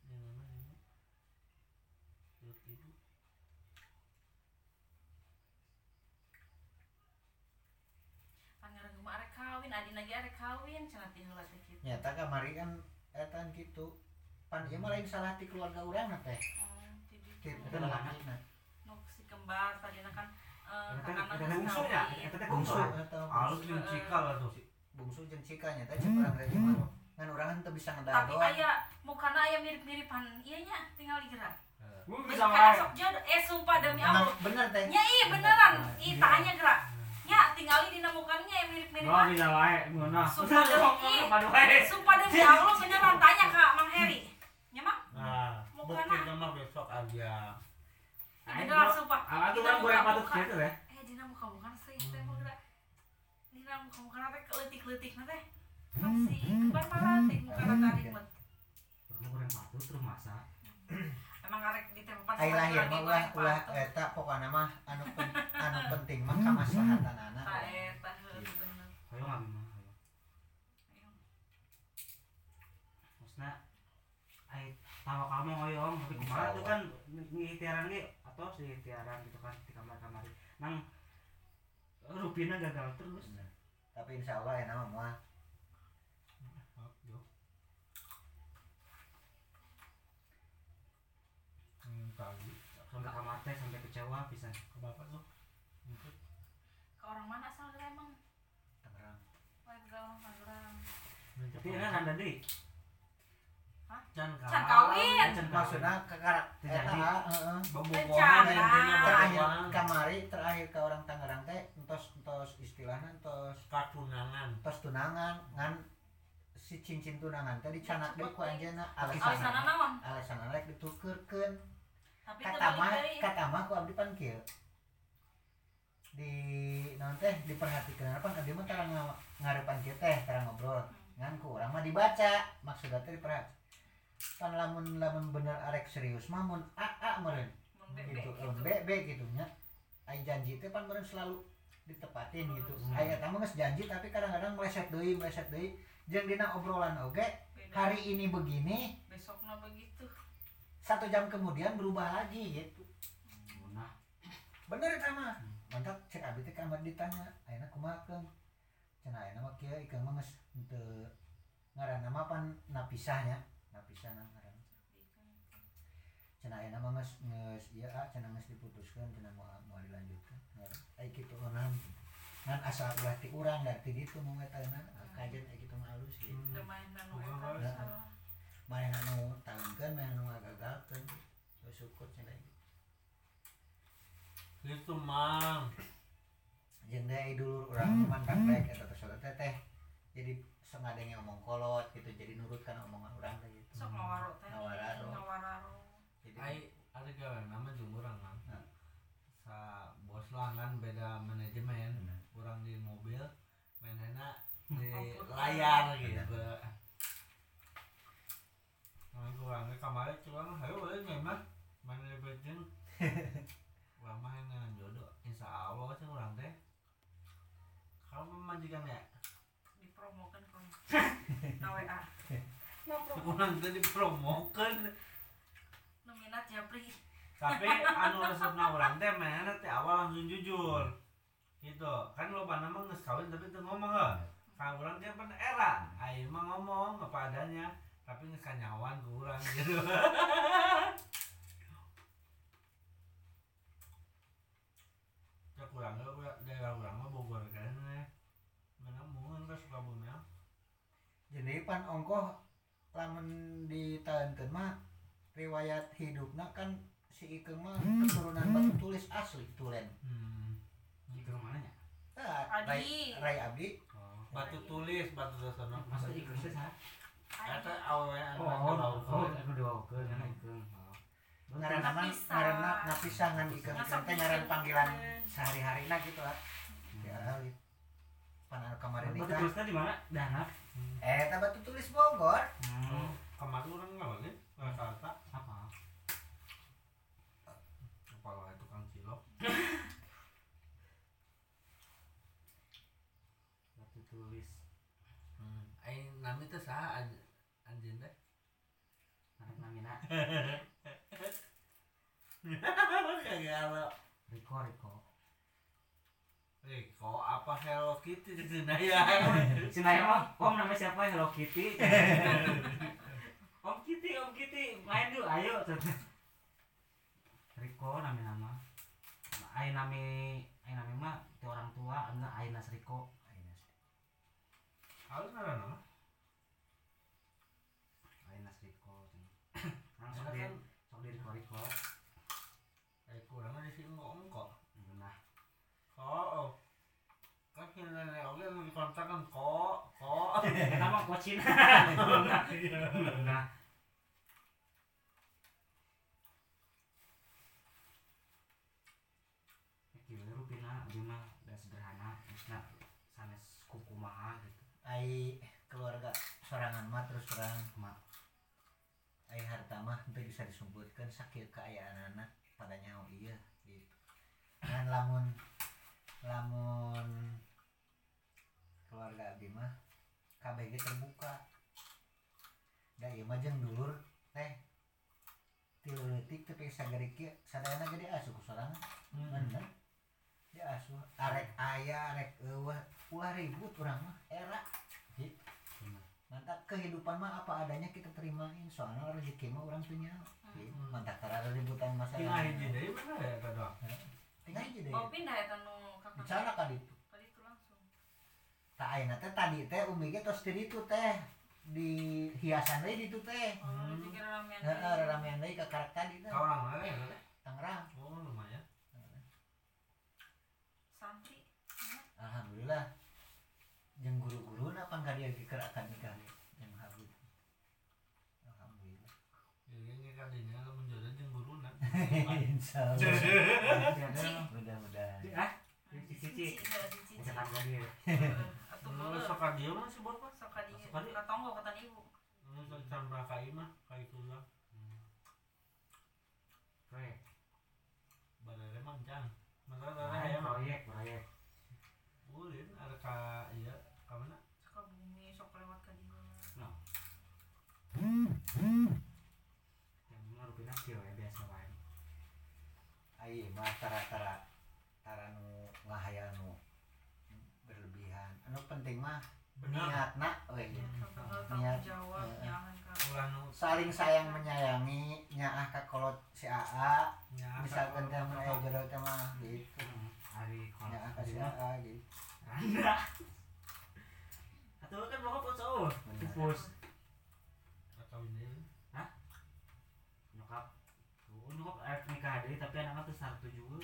Yang mana ini? Dua kilo. Pangeran rumah arek kawin, adi lagi arek kawin, teh heula teh kitu. nyata kamari kan etan gitu pan ieu mah lain salah ti keluarga urang teh Oh, di ti ditu. teu lalakina Nu si kembar tadina kan eh Eta teh- eta teh geus bungsu ya eta teh bungsu eta Alus bungsu. jeung cikal atuh. bungsu jeung cikanya teh cek urang teh mah ngan urang teu bisa Tapi ngedadoan aya mukana aya mirip-miripan ieu nya tinggal digerak. Gua Bisa wae. Eh sumpah demi Allah. bener teh Nya iya beneran. Iya. Ih tanya gerak. Nya tinggali dina mukanya yang mirip-mirip. Gua bisa wae mana Sumpah demi Sumpah demi Allah beneran tanya Kak Mang Heri. Nya Mang, Nah, mah besok aja. Beneran gua- sumpah. Ah, orang gue yang patut gitu ya Eh dina muka-muka sih teh mah gerak. Dina muka-muka teh keleutik-leutik teh. Masih kembar malah teh muka tarik mah. Kamu kurang patut terus masa Emang arek di tempat ai lahir mah ulah ulah eta pokokna mah anu pen- anu penting mah kamaslahatanana Tak eta heuh bener. Ayo ngambil mah ayo. Maksudnya Ay, tahu kamu oyong tapi kemarin tuh kan ngitiaran ge atau si tiaran gitu kan di kamar-kamar nang rupina gagal terus. Tapi insya Allah ya nama mah Oh, yo. Tadi. sampai kamar teh sampai kecewa bisa Ke bapak tuh. Ikut. Ke orang mana asal geura emang? Tangerang orang Tangerang. tapi ini ada deh Can Can kawin. maksudnya ke karak Terjadi. heeh Bobogohan Rencana. intinya terakhir kamari terakhir ke orang Tangerang teh entos entos istilahnya entos Katunangan. entos tunangan ngan si cincin tunangan teh dicanak deui ku anjeunna naon? alesan rek ditukeurkeun kata mah kata mah ku abdi pan kieu di naon teh diperhatikeun apa abdi mah tara nga- ngarepan kieu teh tara ngobrol. Ngan ku urang mah dibaca. Maksudna teh diperhat pan lamun lamun bener arek serius mah mun a a bebek gitu gitu. eh, be be gitu. Nya ai janji teh pan meureun selalu ditepatin gitu. Hmm. aya eta mah geus janji tapi kadang-kadang meleset deui meleset deui. Jeung dina obrolan oge hari ini begini Besoknya begitu. Satu jam kemudian berubah lagi gitu. Nah. Bener eta mah mantap. Cek abdi teh kamar ditanya ayeuna kumaha keung cenah ayeuna mah kieu ikeung mah geus teu ngaranna mah pan napisahnya. Napisah na ngaranna cenah ayeuna mah geus geus ieu ah cenah geus diputuskeun cenah moal moal dilanjutkeun. Ai kitu onan ngan asal ulah ti urang da ti ditu nu eta na kajen ai kitu mah alus gitu. Hmm. Udah main anu tahunkeun main anu ngagagalkeun syukur cenah Gitu, Mang. jeung deui dulur urang mantap baik eta teh teh teh jadi sengadenge omong kolot gitu jadi nurut kana omongan urang teh gitu Sok ngawaro teh. Ngawararo. Ngawararo. jadi Ai ada gawe nama jeung urang kan. Nah. Sa bos langan beda manajemen. Bener. Urang di mobil mainnya di layar gitu. Kurangnya kemarin cuma hayo boleh nyemak mana bejeng. Urang main dengan jodoh. Insya Allah sih urang teh. Kamu majikan ya? Dipromokeun ku. Na WA. Promo. Urang teh dipromokeun. Nu minat japri. tapi anu resepna urang teh mainnya teh awal langsung jujur gitu kan lo nges kawin tapi tuh ngomong kan kalau orang dia pernah era ayo mah ngomong apa adanya tapi ke orang gitu ya kurang gak daerah orang mah Bogor kan mana mungkin ke Sukabumi ya jadi pan ongkoh lamun ditahankeun mah riwayat hidupna kan si Ikeung mah keturunan batu tulis asli tulen hmm. Itu ke mana ya? Adi. Rai, Rai Abdi Oh. batu tulis batu dasar Masa ikut sih? Eta Oh, oh, oh, Ikeung teh ngaran bikin panggilan Ikeung. sehari-hari nah gitu lah ya kali pan anu kemarin nikah tulisnya di mana? Danap. eh tak batu tulis Bogor. Hmm. kemarin orang nggak lagi nggak kata Apa? kepala tukang cilok. Batu tulis. hmm. Aing nami teh saha anj anjeun teh Anak namina. kagak Riko Riko. Riko apa Hello Kitty di sana ya Si Naya mah, Om namanya siapa? Hello Kitty. Om Kitty, Om Kitty, main yuk, ayo. Riko namanya nama. Ayo nami, ayo nami mah orang tua, enggak ayo nas Riko. harus ada nama Ayo nas Riko. Kan sok Enak di, sok di Riko. eh Nah, oh. Oh kan oke kan kok kok. Mah kocin. Nah, Kieu rupina abdi mah da sederhana, maksudna sanes kukumaha gitu. ai keluarga sorangan mah terus terang Mak. Ai harta mah itu bisa disumputkan sakit keayaan anak pada nyawa iya gitu. Dan lamun lamun keluarga abdi mah KBG terbuka. Da ieu mah jeung dulur teh tilu leutik pengen sagari kieu sadayana gede asuh ku sorangan. Bener. Dia asuh arek aya arek eueuh ulah ribut urang mah era. Mantap. Kehidupan mah apa adanya kita terimain soalnya rezeki mah orang punya. Gitu. mantap. Tara ada ributan tinggal masalah hiji deui mana ya kado tinggal aja deh Oh pindah ya tanu kakak. bicara kan itu Tadi itu langsung. tak ayeuna teh tadi teh umi ge tos di itu teh. Di hiasan deui ditu teh. Oh, Hmm. ramean. heeh ramean deui ka karak tadi teh. Kau orang mana ya? Tangerang. Oh lumayan. Santri. alhamdulillah. Jeung guru-guru na pangka dia dikerakan nikah yang habib alhamdulillah jadi ini kan ini kalau menjodoh jeung guruna insyaallah Cici. mudah-mudahan Ah, cici. Cetak lagi. Atau sok dia mah si bapak Sok ka di Sok ka di. ka tonggo kata ibu. Sok cambra kai mah kai tulang Proyek. badare mancang masa ada Nah, ya mah proyek, proyek. ulin ada ka iya ka mana Sok ka bumi, sok lewat ka dieu. Yang mah rupina kieu ya biasa wae. Ayo mah tara-tara tara nu ngahayal nu berlebihan. Anu penting mah benar niatna we. Ya, sok ka Niat. jawab nu Saling sayang menyayangi nyaah ka kolot si AA misalkan teh mun aya jodoh teh mah gitu. Hari kalau Nyaah ka si AA gitu. Atau kan bokap pocong. Bener. Pupus. kawin deui Nyokap. Nikah deui tapi anaknya tuh sartu juga.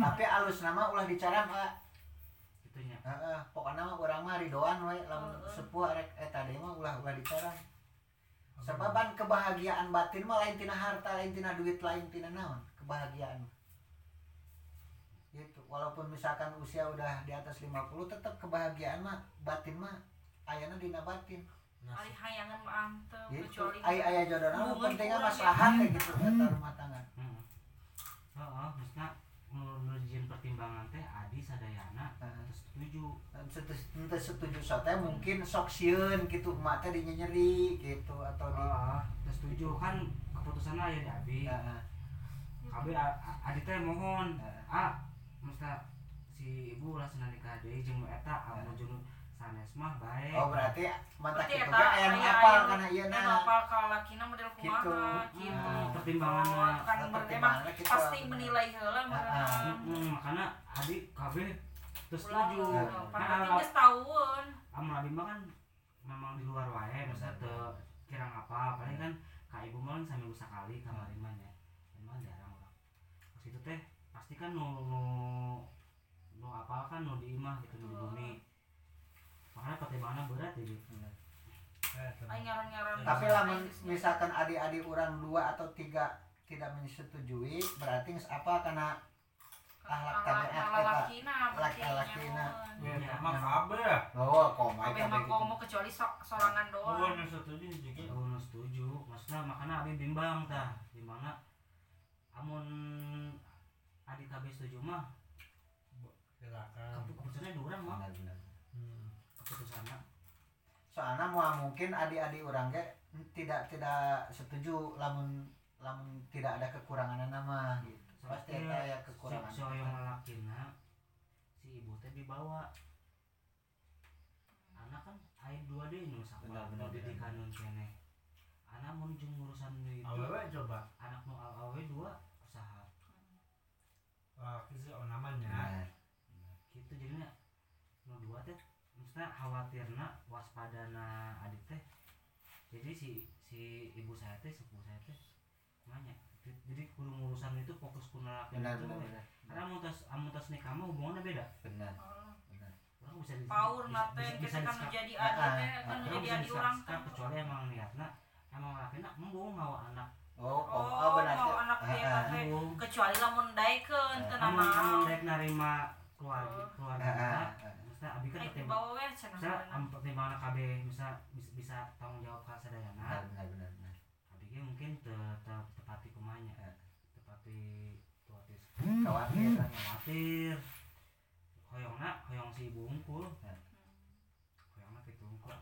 Tapi alus nama ulah dicara mah Itunya. heeh pokokna mah urang mah ridoan we lamun Heeh. sepuh rek eta deui mah ulah ulah dicara. Sebaban kebahagiaan batin mah lain tina harta, lain tina duit, lain tina naon, kebahagiaan. Gitu. Walaupun misalkan usia udah di atas 50 tetap kebahagiaan mah batin mah ayana dina batin. Ari hayangan mah antep Gitu. kecuali Ay aya jodoh hubungan pentingnya kurang maslahat teh gitu eta rumah tangga. Heeh. Heeh, maksudnya menurut izin pertimbangan teh Adi Sadayana terus setuju. Ente setuju so teh mungkin sok sieun gitu emak teh dinyeri gitu atau di Ah, terus setuju kan keputusannya ya di Abi. Heeh. Abi Adi teh mohon. Heeh. Ah, maksudnya si ibu lah senang nikah deui jeung eta amun jeung sanes mah bae oh berarti mantap Berarti itu eta ge aya nu aya- apal aya- kana ieu Anu na apal ka lakina model Gitu. kumaha gitu. Hmm, pertimbanganna. Oh, kan ber- emang Pertimbanganna gitu. pasti menilai heula Ah. Hmm, makanya adik kabeh terus setuju. Nah, Nah, tahueun. amun abi mah kan memang di luar wae masa teu kira apa paling kan ka ibu mah kan saminggu sakali kamari mah nya emang jarang orang pas itu teh pasti kan nu nu nu apal kan nu di imah gitu nu di bumi makanya pertimbangannya berat jadi Aing ngaran-ngaran. tapi lamun geus misalkan adik-adik orang dua atau tiga tidak menyetujui berarti apa karena ahlak tabiat eta. Laki-lakina. nyamun. Ya, mah kabeh. oh koma Kabeh mah komo kecuali so- sorangan Oh, doang. nu setuju juga. aku nu setuju maksudnya makanya abi bimbang tah di mana amun adik KB setuju mah Silakan. keputusannya di urang mah Benar-benar. Hmm. Keputusannya soalnya mau mungkin adik-adik orang ge tidak tidak setuju lamun lamun tidak ada kekurangan nama gitu. Pasti ada ya kekurangan si oyong lalakina si ibu teh dibawa. Anak kan air dua deh nu Benar, sakwa benar, nu didikan nun kene. Anak mun jeung urusan deui itu Awewe coba. anak nu al awe dua usaha. Wah, kisi oh namanya. Benar. gitu jadinya nu dua teh maksudnya khawatirna waspadana adik teh. Jadi si si ibu saya teh sepupu saya teh nanya. Jadi kudu urusan itu fokus ku lalaki benar itu benar benar. Karena mun tos amun tos nikah mah hubungannya beda. Benar Oh, benar. Orang bisa di- bisa- nate bisa- kan menjadi adik teh kan ah, Orang menjadi adik orang sekap, kecuali emang niatna emang lakina embung mau anak. Oh oh, Oh, oh benar. Mau Cek. anak dia kecuali lamun daekeun teu nama. amun dek narima keluarga Oh. keluarga Maksudnya abi kan pertimbang dibawa we cenah. saya pertimbangan KB bisa bisa, tanggung jawab ka sadayana. Benar benar benar abi ge mungkin te, te, tepati kumanya. Ya. tepati tuatis. Khawatir. Kan. khawatir. Hoyongna hoyong si ibu unggul. Ya. hoyongna gitu unggul.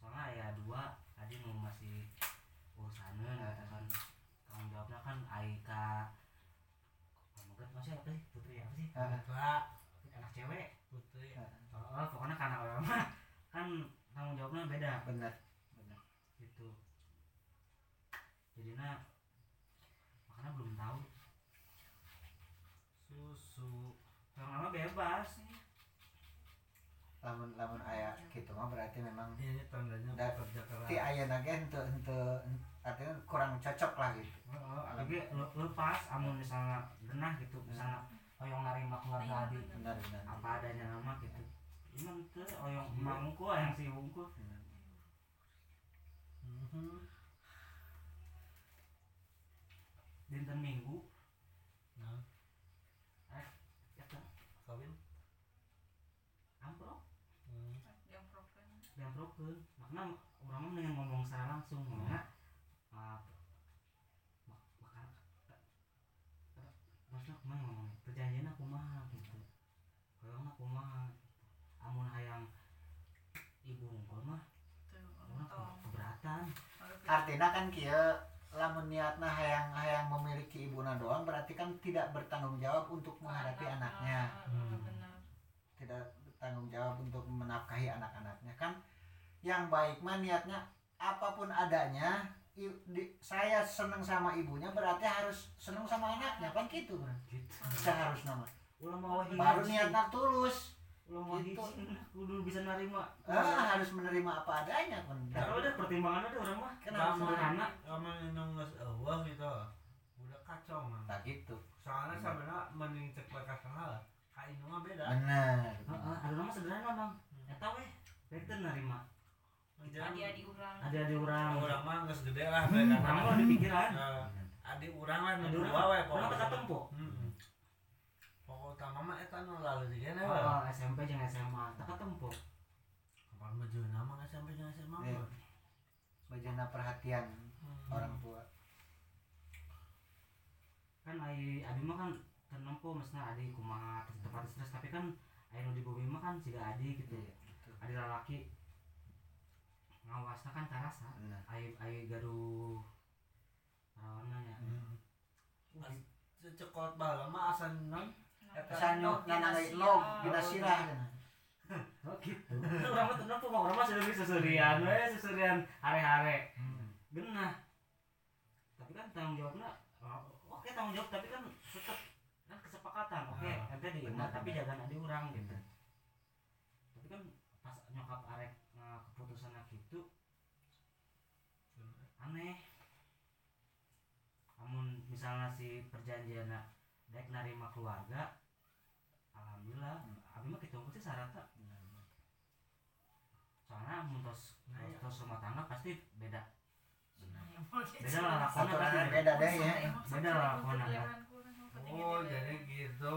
Soalnya ya dua tadi nu masih urusaneun Ya. gitu kan. Tanggung jawabnya kan Aika. Kamu masih apa sih? Putri apa sih? Anak cewek. Oh, oh pokoknya karena orang mah kan tanggung jawabnya beda. Benar. Benar. Gitu. Jadinya makanya belum tahu. Susu. yang lama bebas lamun lamun aya gitu mah berarti memang Ini tandanya Da- pekerja keras. ti aya nage henteu henteu artinya kurang cocok lah gitu. Oh, lagi le- lepas amun misalnya genah gitu misalnya oyong narima keluarga adi. benar. Benar apa adanya nama gitu Iman tuh oyong emangku yang si bungku Benar. Mhm. dinten minggu. Nah, ya kan kawin. amprok. Hmm. Yang diamprokeun makanya orang mah mendingan ngomong secara langsung ya maaf mak- makan maksudnya kumaha ngomongnya? Perjanjian aku mah gitu kalau aku mah amun hayang ibu unggul mah Tuh, orang tong. keberatan artinya kan kia lamun niatna hayang hayang memiliki ibuna doang berarti kan tidak bertanggung jawab untuk menghadapi Anak, anaknya. Hmm. benar. tidak bertanggung jawab untuk menafkahi anak-anaknya. Kan yang baik mah niatnya apa pun adanya i- di- saya seneng sama ibunya berarti harus seneng sama anaknya. Kan gitu kan gitu. Seharusnya mah. Baru niatnya tulus ulah mau Gitu. kudu bisa narima ah, harus menerima apa adanya kan kalau ada pertimbangan ada orang mah Kenapa? sederhana Kamu minum nges eueuh gitu. Udah kacau mah. tak gitu Soalnya sebenarnya mending cek bekas kenal. Ka ini mah beda. benar ada nama sederhana bang eta weh beten narima Adi-adi urang. ada ada orang Orang mah geus gede lah beda. orang mah di pikiran Nah, Adik urang lah nu ada dua orang teka tempo Heeh. Pokok utama mah eta nu lalu di kene oh, SMP jeung SMA teka tempo Kapan majueuna mah SMP jeung SMA mah. bejana perhatian Hmm. orang tua kan ai abi mah kan tenempo maksudnya adi kumaha tempat stres tapi kan ai nu di bumi mah kan siga adi gitu Iya, gitu. adi lalaki ngawasna kan karasa Benar. ai ai gaduh rawanna nya Hmm. Cekot bala mah asan non Kesan nyok nanangay nog dina sirah cenah. oh gitu. Orang mah tenang pokok orang mah sudah bisa susurian we susurian hare-hare genah tapi kan tanggung jawabnya oh, oke tanggung jawab tapi kan tetap kan kesepakatan. Oke Ah, ente di tapi jangan ada orang gitu. Tapi kan pas nyokap arek nah, keputusan gitu aneh. Namun misalnya si perjanjian dek narima keluarga alhamdulillah abi mah kita sih syaratnya soalnya muntos Nah, iya. terus rumah tangga pasti beda. Beda beda lah lakonnya pasti beda. deh ya. Beda lah lakonnya. oh jadi gitu.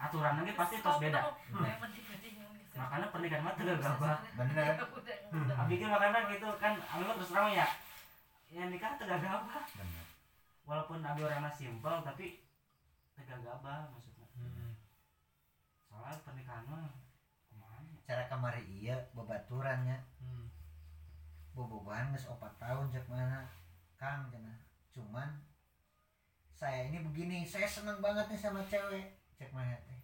Aturan lagi pasti terus beda. Makanya pernikahan mah tidak gabah Bener. abi kan makanya gitu kan abi mah terus terang ya. Ya nikah tidak gabah walaupun abi orangnya simpel tapi tidak gabah maksudnya? Hmm. Soalnya pernikahan mah Cara kamari iya babaturannya Hmm. bobogohan geus 4 tahun cek mana Kang cenah. Cuman saya ini begini, saya senang banget nih sama cewek. Cek mana teh.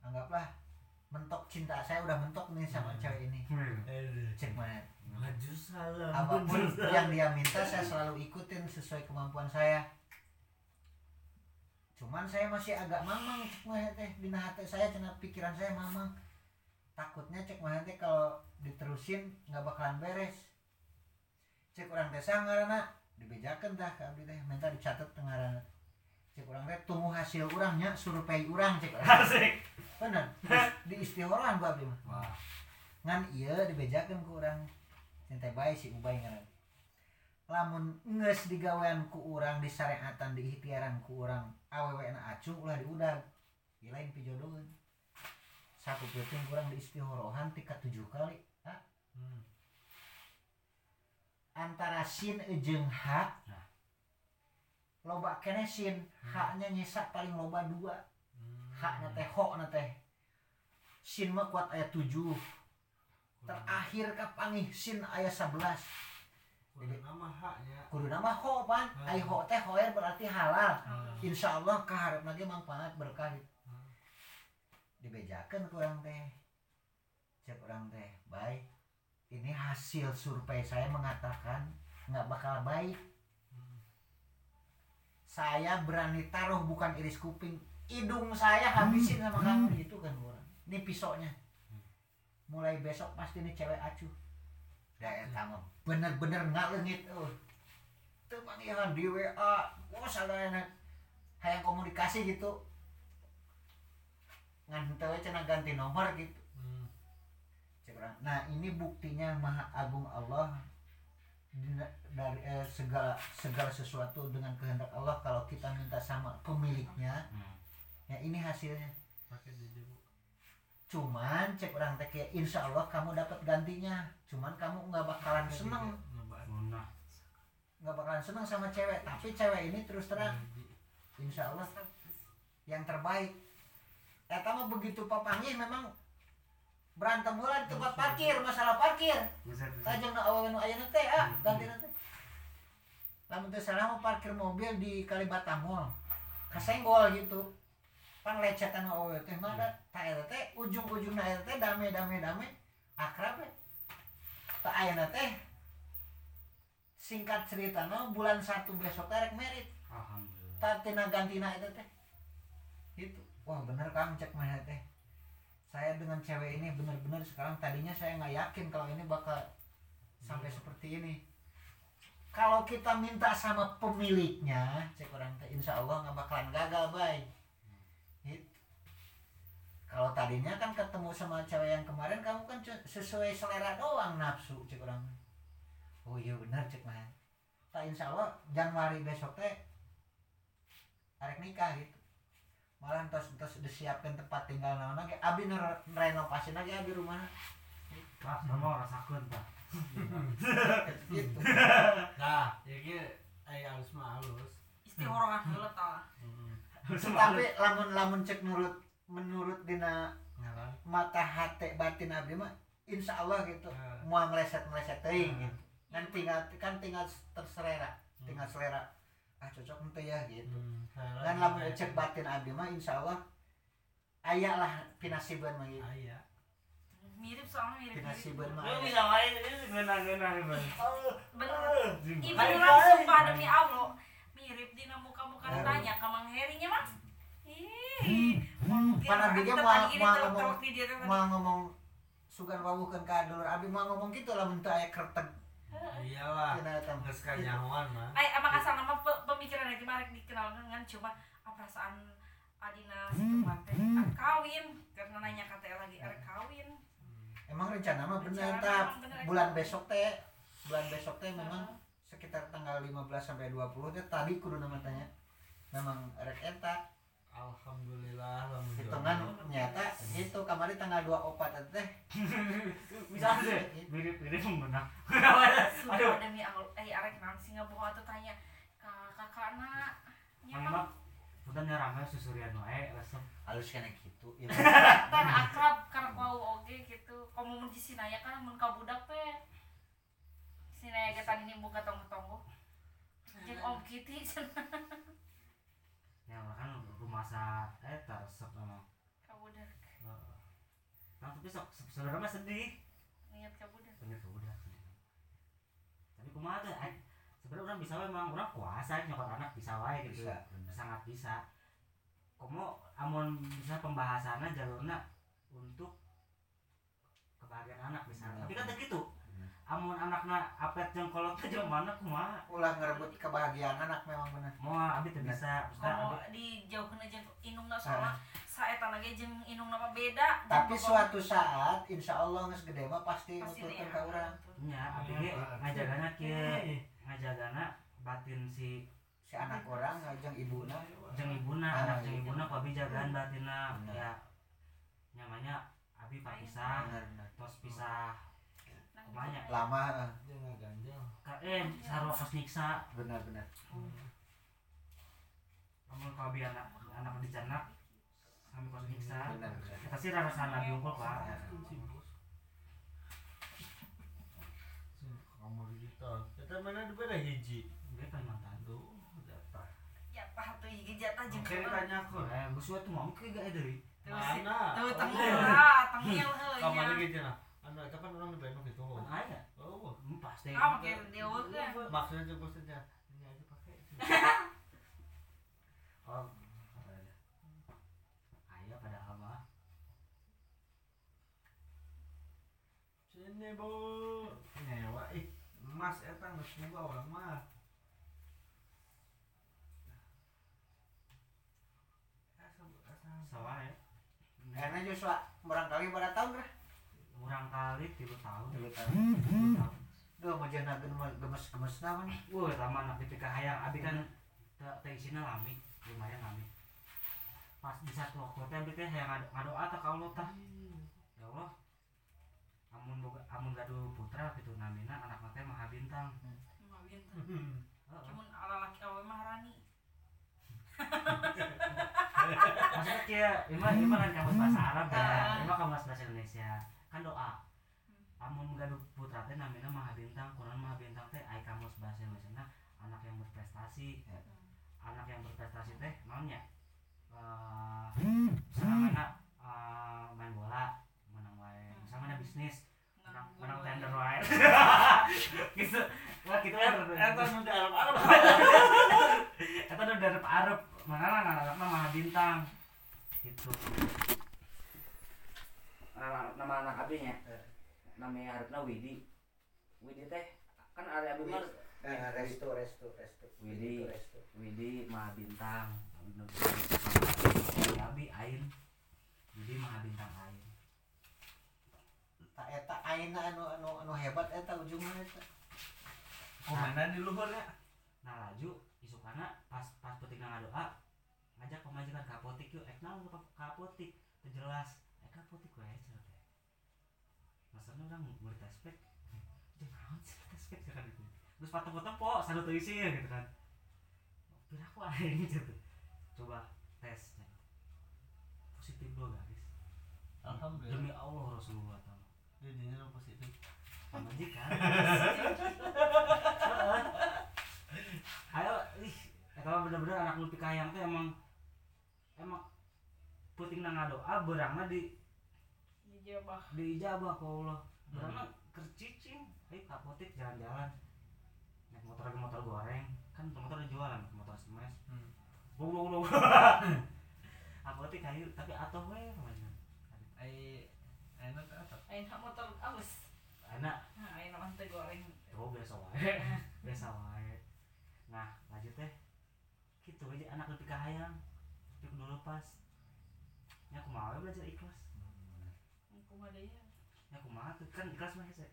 Anggaplah mentok cinta saya udah mentok nih sama Hmm. cewek ini. Eh, Cek mana. maju salam Apa pun yang dia minta saya selalu ikutin sesuai kemampuan saya. Cuman saya masih agak mamang cek mana teh dina hati saya cenah pikiran saya mamang. Takutnya cek mana teh kalau diterusin nggak bakalan beres. Cek orang teh sangarana dibejakeun dah ka abdi teh minta dicatat teu ngaranna. Cek orang teh tunggu hasil urangnya survei urang cek urang. asik Bener. Di istihorohan gua abdi mah. ngan iya dibejakeun ku urang cinta bae si ubay ngaran lamun nges digawean ku urang disareatan diikhtiaran ku urang awewe na acung ulah diudag ieu lain pijodohan satu penting kurang di istihorohan tika tujuh kali. Ha? Hmm. antara sin jeung ha Nah. loba kene sin haknya nyisa paling loba dua. Hmm. haknya teh ho na teh. Sin mah kuat ayat tujuh. Terakhir kapangih sin ayat 11 Kudu nama haknya. kudu nama ho pan. Hmm. ai ho teh hoer berarti halal. Hmm. insya Allah kaharep lagi manfaat berkah Hmm. dibejakan kurang teh. Cek kurang teh baik ini hasil survei saya mengatakan nggak bakal baik. Hmm. saya berani taruh bukan iris kuping hidung saya habisin sama kamu. Gitu kan kurang ini pisaunya mulai besok pasti ini cewek acuh Daerah bener-bener ngalengit oh. tuh panggilan di WA wah salah enak. Hayang komunikasi gitu. Ngan teu we cenah ganti nomor gitu. Hmm. Nah ini buktinya maha agung Allah dari eh, segala segala sesuatu dengan kehendak Allah kalau kita minta sama pemiliknya. Hmm. ya ini hasilnya. Pakai cuman cek orang teh kayak insya Allah kamu dapat gantinya. Cuman kamu nggak bakalan seneng. Munah. nggak bakalan seneng sama cewek tapi cewek ini terus terang. Insya Allah yang terbaik. Eta mah begitu papangnya memang berantem di tempat parkir masalah parkir. Tajam na awewe nu ayeuna teh ah ganti teh. Lamun teu salah mau parkir mobil di Kalibata Mall. Kasenggol gitu pan lecetan awewe teh mah da ta eta teh ujung-ujungna eta teh dame dame dame akrab we ta ayeuna teh singkat cerita bulan satu besok teh rek merit. Alhamdulillah. tatina gantina itu teh. Itu wah bener kang cek mah teh. Saya dengan cewek ini bener-bener sekarang tadinya saya nggak yakin kalau ini bakal sampai seperti ini. Kalau kita minta sama pemiliknya cek orang teh insya Allah nggak bakalan gagal baik kalau tadinya kan ketemu sama cewek yang kemarin kamu kan sesuai selera doang nafsu cek orang. Oh iya benar cek mah tak insya Allah Januari besok teh arek nikah gitu. Malah entos entos disiapkan tempat tinggal naon lagi abi renovasi lagi abi rumah. Pak, sama rasakeun, Pak. gitu. Nah jadi ay halus mah halus istihorohan tah Hmm. tapi lamun lamun cek menurut menurut dina mata hati batin abdi mah insya Allah gitu. Ah. mau meleset meleset teuing Ah. gitu. Kan tinggal kan tinggal terselera tinggal selera. Ah cocok ente ya gitu. Hmm. dan lamun cek batin abdi mah insya Allah aya lah pinasiban mah aya. Mirip soalnya mirip mirip pinasiban mah Lu bisa main ini bener. Jing. Ih, Hai, beneran hai. sumpah demi Allah. Mirip dina muka-muka tanya ke Mang Herinya mah. Ih mungkin Pan abdi ge kita moal- tadi gini moal terus- ngomong- teh tadi. Mau ngomong sugan wawuhkeun ka dulur abdi mau ngomong kitu lamun teu aya kerteg iyalah cenah eta mah. geus kanyahoan mah. Ay, emang asal nama pe- pemikiran lagi marek dikenal kan cuma ah, perasaan Adina si teman teh arek kawin karena nanya kata lagi arek kawin? Emang rencana mah bener bener. bulan besok teh bulan besok teh memang sekitar tanggal 15 sampai 20 teh tadi kudu nama tanya. Memang rek eta alhamdulillah hitungan jodoh. nyata itu kemarin tanggal 24 teh. Bisa aja. Mirip-mirip menang. sumpah demi Allah. Eh arek nang sih ngaboha tuh tanya kakakna nya Mang mah Mak, udah nyarame susurian wae langsung. halus kena gitu. Ya tan akrab karena kau oke gitu. Kamu mun di sinaya kan mun ka budak teh. Sinaya ge tadi nih buka tonggo-tonggo. Jeung om Kitty Ya kan rumah sa eta resep emang. ka budak Heeh. Nah, tapi sok saudara mah sedih. niat ka budak Bener tuh udah. Tapi kumaha ay, Sebenarnya orang bisa memang orang kuasa nyokot anak bisa wae gitu. Bisa, bener. Sangat bisa. Komo amun bisa pembahasannya jalurnya untuk kebahagiaan anak misalnya. Tapi kan bener. teh gitu. Amun anakna apet jeung kolot teh mana kumaha? ulah ngerebut kebahagiaan anak memang bener. Mau abi teh bisa. Maksudnya kalau abi di jauhkeun jeung inungna soalna saeta lagi jeung inungna mah beda. Tapi suatu saat insya Allah nges gede mah pasti pasti nuturkeun ka urang. nya abi ge ngajagana kieu ngajagana batin si si anak orang ngajeng ibuna. Jeung ibuna Ah, anak jeung iya. ibuna abi jagaan batinna. Ya nyamanya abi pak pisah tos pisah Kumanya lama dia nggak ganjel. Eh sarua kos nyiksa bener bener amun ka abi anak anak dicanak kami kos nyiksa bener bener kita sih rasana diungkul pak. Kamar kita. Kita mana di mana hiji? Dia Kalimantan tuh jatah. Ya pah tuh ieu jatah jeung Oke, kumaha. tanya aku. Eh geus tuh mau ke gak dari Tuh si- mana? Oh, tengah tengil kamar heunya gitu nah anak kapan orang Bandung gitu? Kan aya oh Hmm, pasti. Ah deueukeun maksudnya coba saja ini aja pakai. Oh aya pada ama sini bu. Nyewa. Ih emas eta nggak orang mah sawah ya. Karena Joshua barangkali pada tahun lah kurang kali tilu tahun dulu tahun tilu tahun Duh, mau jangan gemes gemes nama nih Wah, taman anak ketika hayang abi kan teh te isinya lami, lumayan lami. Pas di satu waktu teh abi teh hayang ngado ngadoa ka Allah tah. Ya Allah. Amun boga amun gaduh putra gitu namina anak teh maha bintang. mah bintang Heeh. cuman ala laki awe mah rani Maksudnya kia, ima ima kan kamus bahasa Arab ya, Ah. ima kamus bahasa Indonesia. Kan doa. Amun gaduh putra teh namina maha bintang, kunaon maha bintang teh ai kamus bahasa Indonesia anak yang berprestasi. Ya. Anak yang berprestasi teh naonnya? Eh, misalnya mana eh, main bola, menang wae. Misalnya mana bisnis, menang menang tender wae. gitu. Wah, gitu ya. eta nu di Arab-Arab Eta udah dari Pak Arab, mana lah anak maha bintang. Gitu. Nama, nama anak abinya, namanya Arabna Widi. Widi teh kan ada abi mah eh, restu restu restu. Widi. Itu restu. Widi maha bintang. Abi Ain. Widi maha bintang Ain. tak eta aina anu anu anu hebat eta ujungnya eta komandan di luhurnya Nah laju isukana pas pas petik ngadoa ngajak pemajikan ke apotik yuk. Ek naon ke wae cenah teh maksudnya orang murid tespek jeung naon sih tespek kan? Gitu terus foto-foto po sanu teu isi ya gitu kan. Pira aku aing gitu. Coba tes positif dua guys. Alhamdulillah. Demi Allah Rasulullah taala jadinya nu positif. Pemajikan ayo ih mah bener-bener anak lu pikayang teh emang emang puting nang doa berangna di dijabah. Di ijabah ku Allah berangna kercicing ayo ke apotek jalan-jalan. Naik motor lagi motor goreng. Kan motor ada jualan motor smash Hmm. bung bung bung apotek kayu tapi atau we mana ai enak apa? Ayo nak motor aus anak nah ayo nak mantai goreng. Oh biasa wae. Biasa wae. Nah lanjut teh gitu aja anak lebih kahayang tapi kudu lepas. Ya aku mau belajar ikhlas deh ya. Aku mau tuh. Kan ikhlas mah hese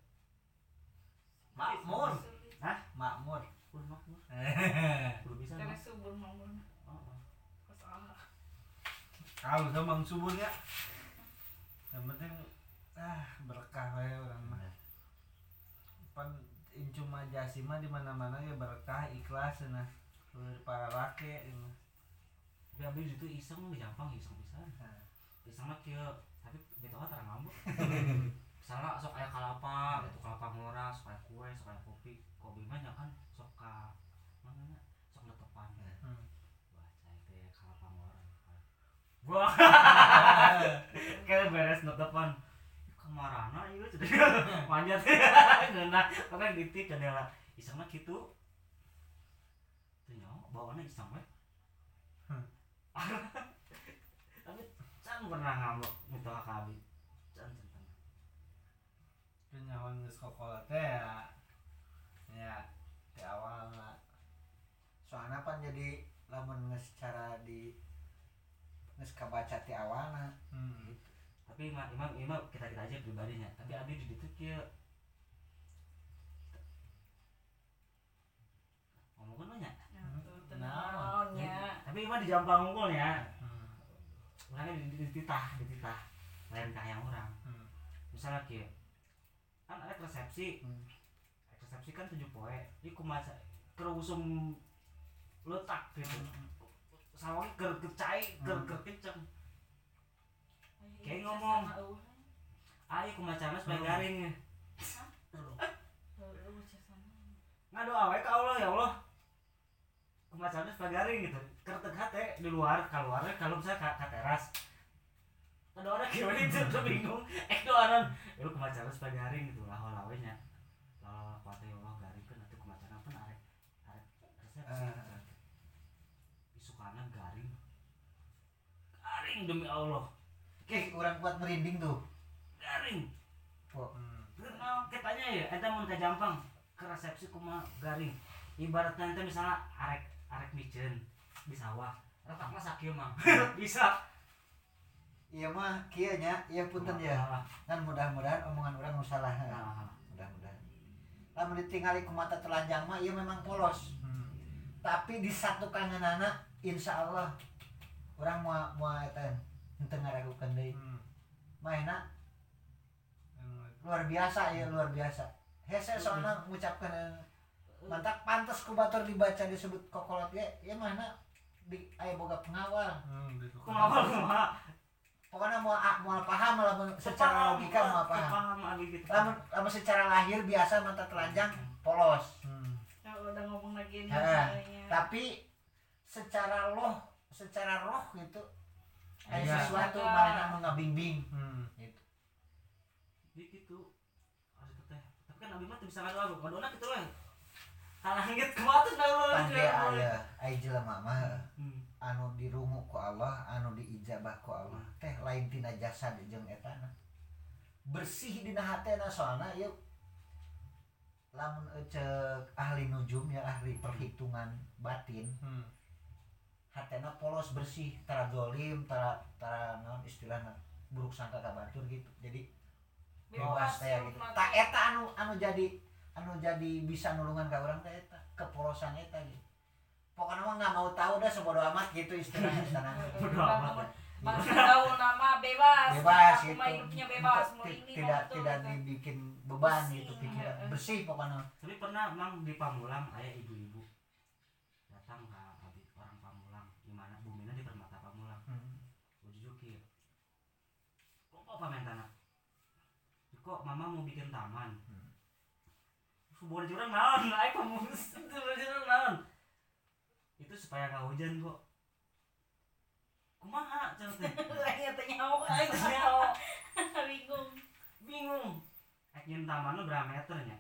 makmur. Hah? makmur. Udah makmur. Udah bisa terus subur mamur oh, oh. kalau gampang subur ya yang penting ah berkah we orang mah. Pan incum majasi mah di mana mana ya berkah ikhlas nah. Para laki ini tapi abis itu iseng di Jampang iseng bisa iseng mah kieu beta mah tarang ngambek misalnya sok aya kalapa gitu kalapa ngora sok aya kue sok aya kopi. Kopi mah nya kan sok ka mana nya? Sok netepan Hmm. wah cai teh kalapa ngora wah. Kayak beres netepan kemarana ieu cenah manjat ngeuna pokoknya ditik jendela iseng mah kitu teu nyaho bawaana iseng pernah ngambek minta ka abi can can can kenyawan geus kokola teh ya ya di awal lah. Soalnya pan jadi lamun nges cara di nges kabaca ti awana hmm. tapi imam imam imam kita kita aja pribadinya. Tapi abi di situ kia ngomong kan banyak nah tuh Nah, tenangnya tapi imam di jampang unggul ya Hmm. orangnya di, di, dititah dititah lain kahayang orang Hmm. misalnya kia kan ada resepsi Hmm. resepsi kan tujuh poe ini kumasa kerusum letak gitu sawangnya ker kecai ker Hmm. ker kenceng Kayak ngomong. ayo kumacana supaya Hmm. garing ya nggak doa wae ke Allah ya Allah kumacana supaya garing gitu kertek hati di luar keluar kalau misalnya ke, ke teras. Ada orang gimana itu tuh bingung. Eh doanan ya lu kumacana supaya garing gitu lah lawenya lalu kuatnya ya Allah garing kan nanti kumacana pun arek arek resepsi Ah. isukana garing. Garing demi Allah. Oke, orang kuat merinding tuh. garing. Kok Hmm. Nah, katanya ya, eta mun ke Jampang. Ke resepsi kumaha garing. Ibaratnya ente misalnya arek arek micen di sawah, retak mah sakieu mah. Bisa. iya mah kieu nya, iya punten ya. Kan mudah-mudahan omongan orang salah. ah, Mudah-mudahan. Lamun ditinggali ku mata telanjang mah iya memang polos. Hmm. Tapi di satu kangenana insya Allah orang mau mau eta henteu ngaragukeun deui. Hmm. Maena Yang luar biasa ya luar biasa. Hese soalnya ngucapkeun eh, mantap pantas ku batur dibaca disebut kokolot ge ya mana di aya boga pengawal. Hmm, kumaha kumaha. Pokoknya mau mau paham lamun secara logika mau paham. Paham abi gitu. Lamun lamun secara lahir biasa mata telanjang polos. Hmm. Kalau udah ngomong lagi nih Heeh. kayaknya. Tapi secara loh, secara roh gitu ada Iya. sesuatu Ada. mana mengabimbing Hmm. gitu. Di gitu. Tapi kan abi mah teu bisa ngadoa, ngadoa gitu we. Kalangit tuh ngadoa. Pangge aya aya jelema mah Hmm. anu dirungu ku Allah, anu diijabah ku Allah. Teh lain tina jasad jeung etana. Bersih dina hatena soalna ieu lamun cek ahli nujum ya ahli perhitungan batin Hmm. hatena polos bersih tara dolim tara tara naon istilahna buruk sangka ka batur gitu jadi bebas gitu tak eta anu anu jadi anu jadi bisa nulungan ka urang teh eta kepolosan eta gitu pokoknya mah nggak mau tahu dah sebodoh amat gitu istilahnya sana Bodo amat. Bangsa tahu nama bebas. bebas gitu hidupnya bebas. Tidak tidak gitu. dibikin beban Bersih, gitu pikiran heeh. bersih pokoknya Tapi pernah mang di Pamulang ayah ibu-ibu datang ke abi orang Pamulang di mana bumina di permata Pamulang. Ujujuki. Kok kok pamen tanah? Kok mama mau bikin taman? Hmm. Subur jurang naon, ayo pamulang subur jurang naon. Itu supaya nggak hujan kok. kumaha Lainnya teh nyawa aing Nyawa. bingung. bingung nyeun taman berapa meternya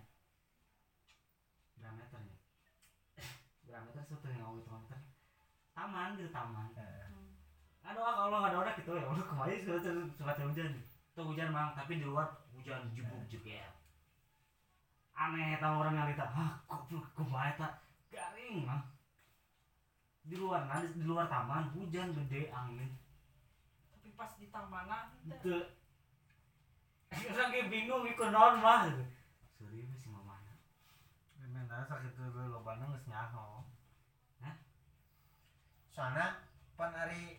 berapa meternya berapa meter yang ngomong itu meter taman gitu taman aduh ah, kalau ada orang gitu ya Allah kemarin sudah suka hujan tuh hujan mang tapi di luar hujan jebuk juga aneh tau orang yang lihat ah goblok kumaha eta. Garing mang di luar nah di luar taman hujan gede angin. Tapi pas di tamanan teh. Itu orang kayak bingung ikut non mah. Sorry masih mau mana Memang sakit dulu lo bandeng geus nyaho. soalnya pan hari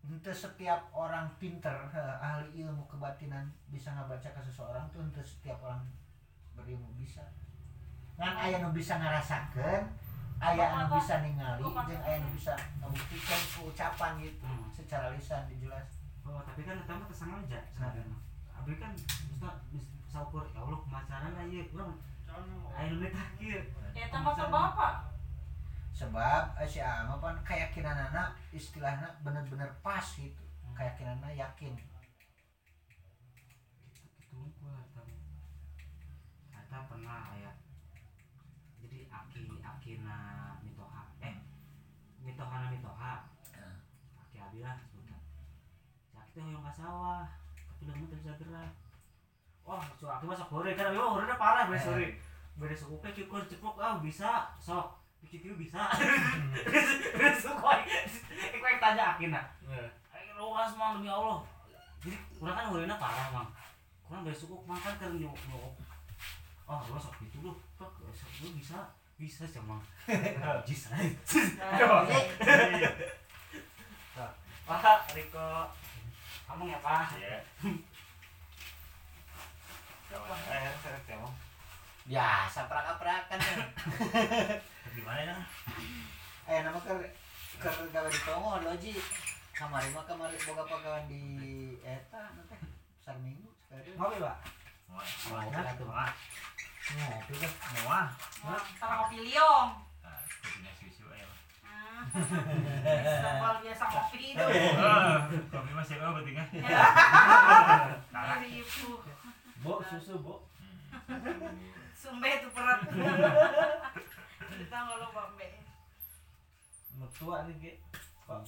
ente setiap orang pinter eh, ahli ilmu kebatinan bisa ngabaca ke seseorang tuh ente setiap orang berilmu bisa. Kan ayah nu bisa ngerasakan ayah anu Bapak, bisa ningali jeung ayah nu bisa membuktikan ucapan gitu Hmm. secara lisan dijelas. Oh tapi kan pertama tersengaja sebenarnya abi kan bisa bisa ukur ya Allah pemacaran aja kurang. Ayo lu takir ya tambah ke bapak. sebab eh, si ama pan keyakinan anak istilahnya bener-bener pas gitu. Keyakinan yakin itu gua tahu kata pernah ya. Jadi aki akina mitoha eh mitohana mitoha. Hmm. aki abi lah sebutan si aki teh hoyong ka sawah tapi udah teu bisa gerak. Wah si aki mah sok hore kan? Oh hore parah beres hore beres suku cukur cepuk ah bisa. Sok kira bisa. Beres suku ik ik tanya akina. Ayo luas mang demi Allah. Jadi kurang kan hurena parah mang. Kurang dari suku makan kan nyok nyok. Oh lu sok gitu lu, pak sok lu bisa bisa mang. Jis Wah Riko, kamu ya pak? Iya. Ya biasa perak-perakan kan Di mana nang? eh nama ke ke gawe di Tongo lo ji kamari mah kamari boga pagawan di eta nanti besar minggu sekali Ngopi pak? Mau. Banyak tuh. Ngopi ah. Tara kopi liong. Ah, susu. Ah. Biasa kopi itu. Ah, kopi masih apa. Bo, susu, bo. Sumbe itu perut. Kita nih. Pak.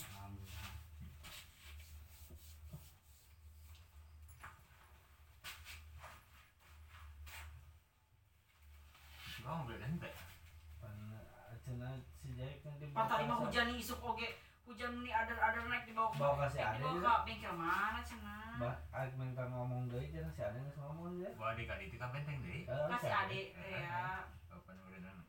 Beli ente. Si kan tadi mah hujan nih isuk oge. Hujan nih ada-ada naik di bawah. Bawa kasih naik ada di bawah ke bengkel mana cenah. Ba, aik minta ngomong deui cenah si Ade geus ngomong ya. Wah di kali itu kan penting deh. Eh, Kasih si adik ya. Apa udah nang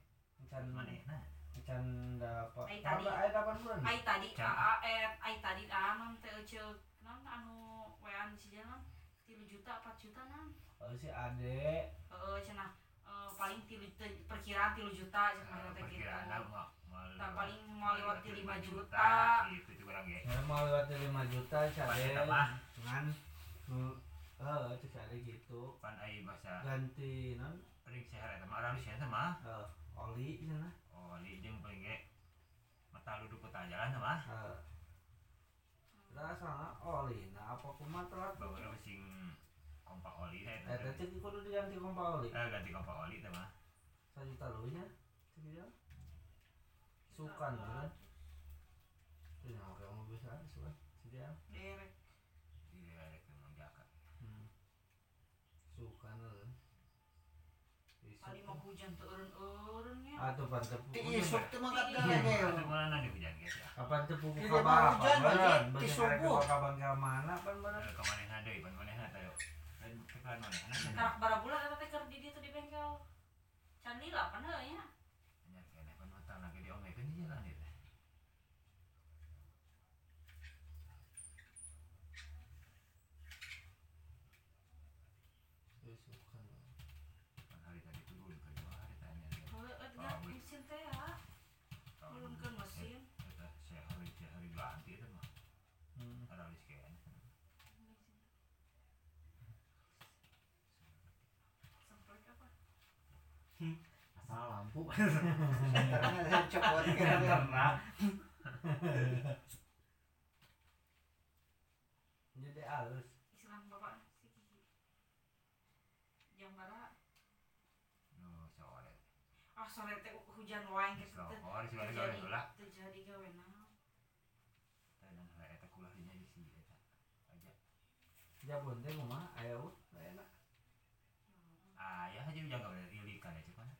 Can mana? Nah, can dapat. Ai tadi. Ai 8 bulan. Ai tadi eh ai tadi anu teh eceu non anu wean si jalan 3 juta 4 juta nan. Oh si Ade. Heeh cenah eh, paling tilu perkiraan 3 juta cenah teh gitu. perkiraan lah mau mau Tak paling mau lewati 5 juta. Itu juga lagi. Ya mau lewat 5 juta? Dengan nu eh si Ade gitu. Pan ai bahasa Ganti non ring sehat eta mah orang di sana mah. eh, oli cenah. Oh, li jeung paling ge mata lu dukut jalan mah. Eh. Rasana oli. Nah apa kumaha telat Bawa sing kompak oli teh. Eh, teh cek kudu diganti kompa oli. Eh ganti kompak oli teh mah. Sajuta lu nya. Cek dia. Sukan kan. Tuh yang oke mau bisa sukan. Si dia. Derek. Iya, rek emang jaka. Hmm. Sukan lu. Tadi mau hujan tuh urun-urun ya. Atuh pan teu ti pugu. isuk teh mah Iya. kagak Ada mana nih hujan guys ya. Kapan teu pugu Iya, ka mah bawah, hujan. Baji. Di subuh. bangka mana pan bener. Eh, Ke mana deui, pan mana tayo. Tekan mana? Karak bulan eta teh keur di bengkel. Candi lah pan heuh nya. Nya kene pan mata lagi diomekeun di jalan ieu teh. Tuh, Sukan. Pan hari tadi turun ke dua hari tanya. Heuh eta mesin teh ya. Ulunkeun mesin. Eta saya hari saya hari ganti itu mah. Hmm. Ada list kayaknya. Sampai apa? Karena halus. Islam bapak si Kiki Jambara no sore ah sore teh hujan wae so teh oh sore sore terjadi heula terjadi gawe naon dan heula eta kulah di nya di si eta aja jabon teh kumaha aya enak. Ayah aja udah enggak boleh ilikan ya cuman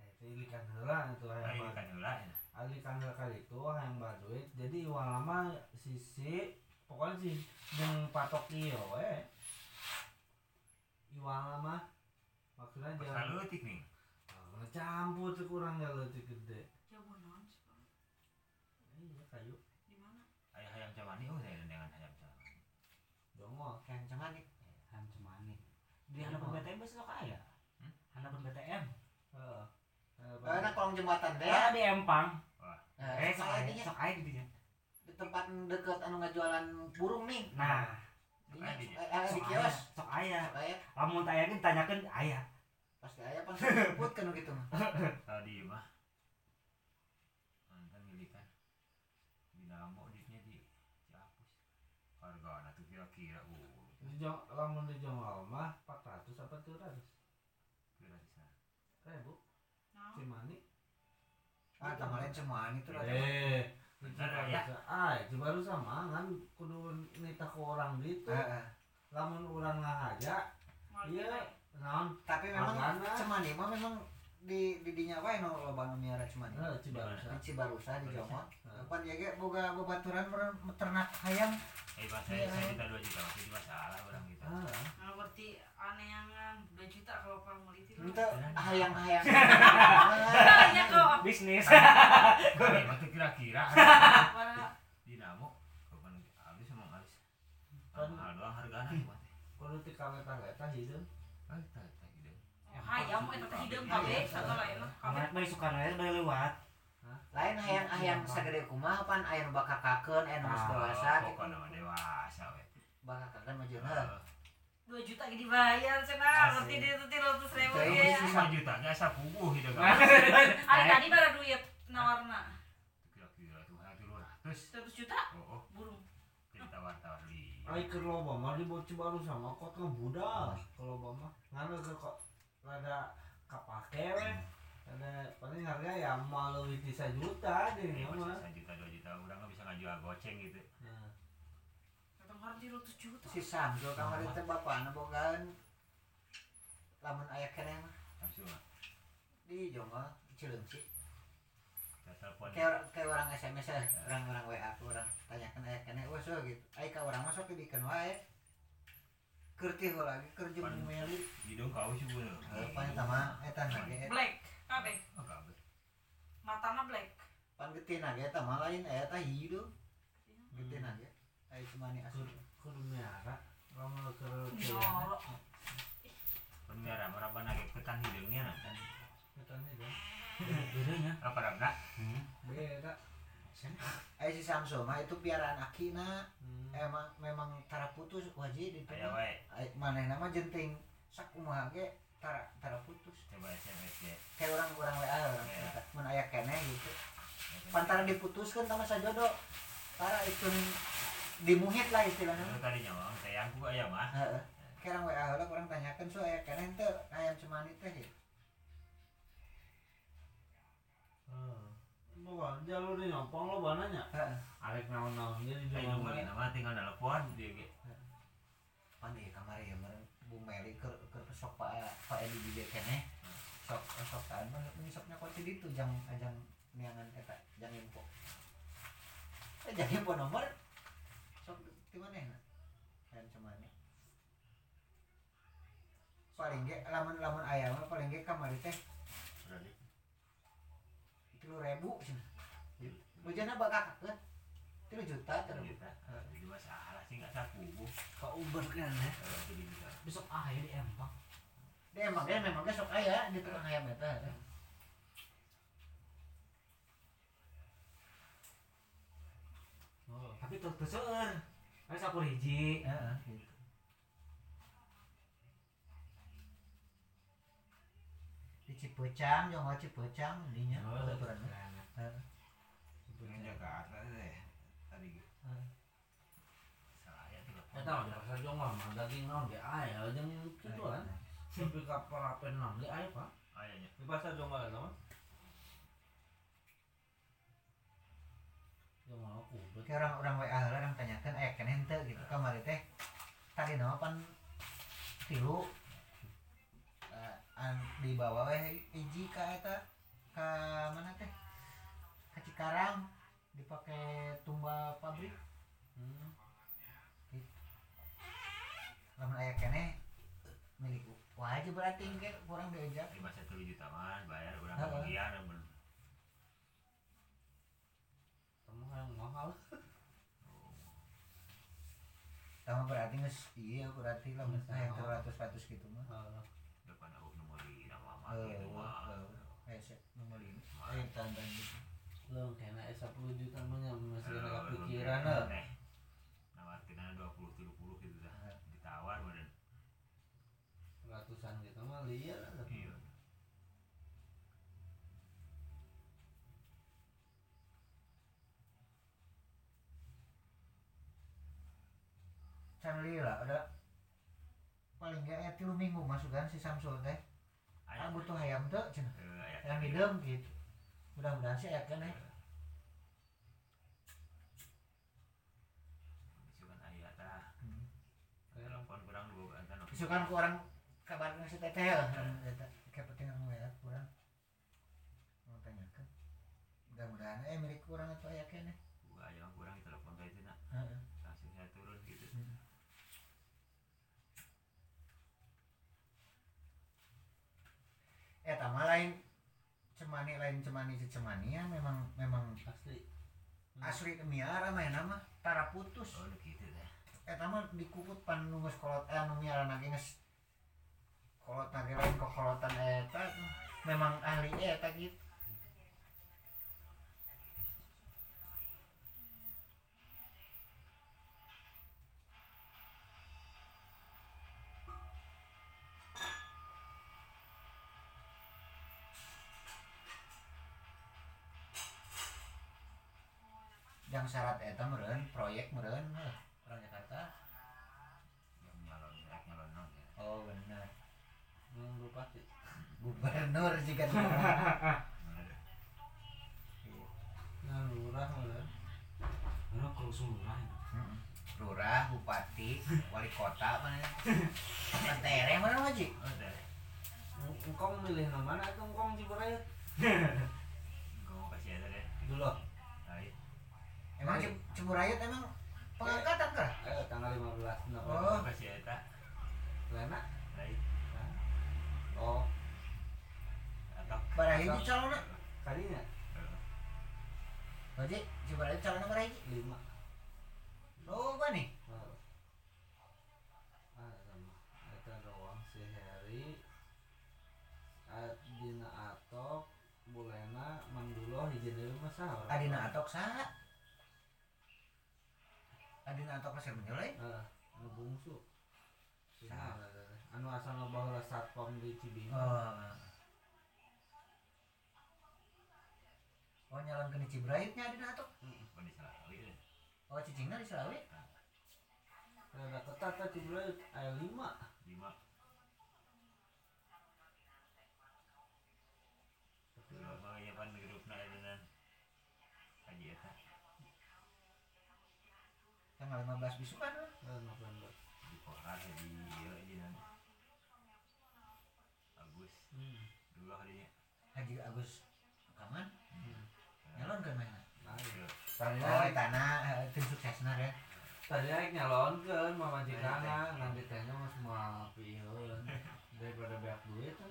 eh ilikan heula itu hayang ilikan heula ya alikan heula kali itu hayang baduit jadi uang lama sisi pokoknya sih jeung patok ieu we iwang lama. Maksudnya jangan leutik nih. Oh, campur tuh kurang ya leutik gede. Jauh naon sih Pak? iya kayu. Di mana? Ayah ayam camani oh saya dengan ayam camani dongol Yang cuman nih Ham cemani. Di hadapan BTM besok aya. Hmm? Hadapan BTM. heeh Karena kolong jembatan deh. Ya di Empang. Nah, Eh, sok dinya. sok aya di dinya. di tempat deket anu ngajualan burung nih. Nah, Dinya, eh, eh, di kios. sok aya. Lamun tanya kan tanyakeun aya. Pasti aya pan sebut kan gitu mah. tadi mah mantan ilikan dinamo ditnya di Ciapus harga anak tuh kira-kira uh di lamun di jongol mah 400 apa 300 kira di sana ribu naon cimani Ah, kemarin semua itu lah. eh Bener, ya? ah itu baru sama kan kudu nita ke orang gitu Heeh. lamun orang ngahaja iya kita. naon Tapi memang cemani mah memang di di dinya wae loba nu miara cemani. eh cibarusa. Di Cibarusa di Jomot. Heeh. Apa dia ge boga bebaturan ternak hayam. eh pas saya saya juta dua juta waktu itu masalah orang gitu ah. Nah, berarti aneh yang 2 juta kalau Pak Muliti Itu hayang-hayang. Tanya kok. Bisnis. tuh kira-kira? Dinamo. Kapan habis emang habis Kan- mahal doang harganya. Cuma teh kudu ti kaweta-weta hideung ah tak tak gitu hayam eta teh hideung kabeh satu lain kabeh bae suka air bae lewat. Lain hayang-hayang sagede kumaha pan aya nu bakakakeun aya nu geus dewasa gitu. pokoknya mah dewasa we. Bakakakeun mah jeung Heeh. 2 juta gini bayar cenah dia tuh 300 ribu sih, lima juta nya sapuguh kan Hari tadi baru duit nawarna kira-kira tuh hanya dulu ratus. 100 juta? Oh oh. Burung. Jadi tawar-tawar di ai keur loba mah di bocah baru sama kok kan budal kalau loba mah ngana ke kok rada kapake we ada paling harga ya mau leuwih ti sajuta deh Eh, mah. juta dua juta orang nggak bisa ngajual goceng gitu. Nah. Datang hari 300 juta? Si Samsul kemarin teh bapakna bogaan lamun aya keneh mah di Jomot Cileungsi. Kayak kayak orang SMS ya, orang-orang WA ke orang tanyakan aya keneh wes we gitu. Ai ka urang mah sok dikeun wae. Ti heula lagi jeung Pan- Meli. hidung kau sih bener Heuh pan eta mah eta? Na ge black. Kabeh oh kabel matana black. Pan geutina ge eta mah lain aya eta hideung. Geutina ge. Ai cemani asli. kudu kudu miara lamun keur nyoro. Penmiara meraban lagi ketan hidungnya nah katanya dong Bedanya. apa rabna Hmm. beda Ai si Samsul mah itu piaraan akina hmm. emang memang tara putus wajib itu. wae Ai manehna mah jenting sakumaha ge tara tara putus. coba SMS ya Kayak orang-orang WA orang Iya. eta. mun aya keneh gitu. Pantara diputuskan sama sajodo. Tara itu dimuhit lah istilahnya. itu tadi nyawa sayangku aya mah Heeh. Kerang WA heula orang tanyakan so aya keneh teu ayam cemani teh gitu. Oh. Bawa jalur di nyompong lo bananya. Arek naon-naon jadi ayo jual nungguin nama tinggal telepon dia ge Pan ieu kamari ya meureun Bu Meli keur keur sok Pak Pak Edi di keneh. Sok sok taan mah menyesopnya kunci ditu jam ajang niangan eta jang info. Eh jang info nomor sok di manehna? Ayam cemani. Paling ge lamun lamun ayam paling ge kamari teh tilu ribu sih. Bakal kan? Tilu juta terus. juta jadi masalah sih nggak sapuguh Ka Uber kan ya. bisa Besok aya di Empang. Dia emang dia memang dia sok aya di tukang ayam eta. Oh. Tapi tuh seueur. Aya sapuluh hiji. Heeh, gitu. Di Cipecang, jangan Cipecang dinya. Oh, kebetulan. Heeh. yang Jakarta deh tadi gitu Heeh. salah Eta mah biasa jongol mah daging naon ge aya jeung kitu kan. Sampai ka parapen naon ge aya Pak. ayahnya Di pasar jongol eta mah. Jongol aku. Kayak orang orang WA heula orang tanyakan eh henteu gitu kamari teh tadi nama pan tilu Eh, an di bawah weh hiji ka eta ka mana teh? Ka Cikarang dipake tumba pabrik. Hmm. lamun aya keneh milik wajib berarti engke kurang diajak. di masa tujuh juta mah bayar orang kebagian men Kamu yang mahal. sama berarti geus iya berarti aya mahal. 100 100 gitu mah Lu kena 10 juta mah masih Eh, ada pikiran eh. teh. nawarkeun dua puluh tiga puluh gitu dah Eh. ditawar meureun Ratusan gitu mah liar lah. iya Can lila ada paling gak ya tilu minggu masukan si Samsul teh. Ah ayah butuh ayam tuh cenah. Eh, aya Ayam hidung gitu. Mudah-mudahan sih ya kan eh. Misalkan ayah tah Hmm. telepon kurang dua bantan Isukan ku orang kabar si teteh lah. Eta kayak penting orang ya kurang. Mau tanyakan. Mudah-mudahan eh milik kurang itu aya keneh. gua aja mah kurang telepon teh itu nak Heeh. langsung saya turun gitu Eta mah lain cemani lain cemani si cemani ya memang memang Asli. asli miara mah nama tara putus. oh gitu teh eta mah dikukut pan nu geus kolot eh nu miarana ge geus kolot nage lain kokolotan eta memang ahli eta gitu bupati wali kota mana? Tereng mana wajib oh Engkau milih nama mana atau Cibarayat? gua mau kasih ada deh. Dulu. Emang Cib- Ciburayut emang pengangkatan kah? Eh, tanggal 15 November. Oh. Kasih eta Lena. Oh, atau pada hiji calon kalinya wajib Ciburayut calon pada hiji 5. oh apa nih Oh. Ah, sama. Eta doang si Heri. Adina Atok, Bulena, Mah saha? Adina Atok sah Adina Atok kasih menjolai Eh, anu bungsu. Saha? Anu asal ngebawa satpam di Cibinong. oh oh nyalon ke Ciburayutnya Adina Atok Bukan di salah kali deh. oh cicingnya di Selawi ketat tah Cibrayut aya 5. Lima. Dulu makanya pan grupna dengan Haji eta tanggal 15 bisukan Eh, November. di Kohar di iya di nanti. Agus Hmm. dulu harinya. Haji Agus kaman Hmm. nyalon kan mana Ayo. oh Tadi tanah eh, tim suksesna ya tadi aing nyalonkeun mamajikana nanti tehnya mah semua pieun daripada banyak duit kan.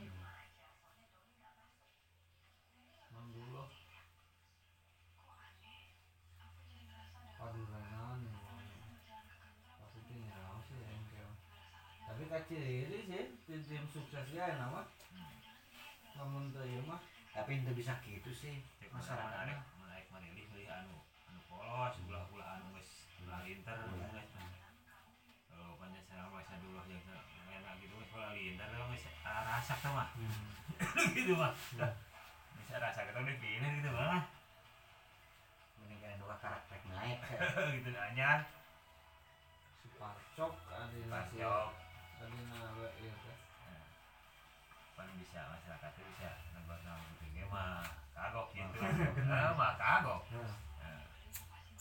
Ini sih tim sukses ya nama. Namun tuh ya mah. tapi itu bisa gitu sih masyarakatnya menarik menarik manilih milih anu anu polos ulah ulah anu geus ulah linter geus. Kalau banyak saya masa dulu yang enak gitu geus ulah linter geus rasa tuh mah. gitu mah. Bisa rasa kita udah gini gitu mah. mendingan dua karakter naik gitu anyar. Suparto. cok adina bisa masyarakat itu bisa nembak nama gitu mah kagok gitu. ah mah kagok. Nah. Nah,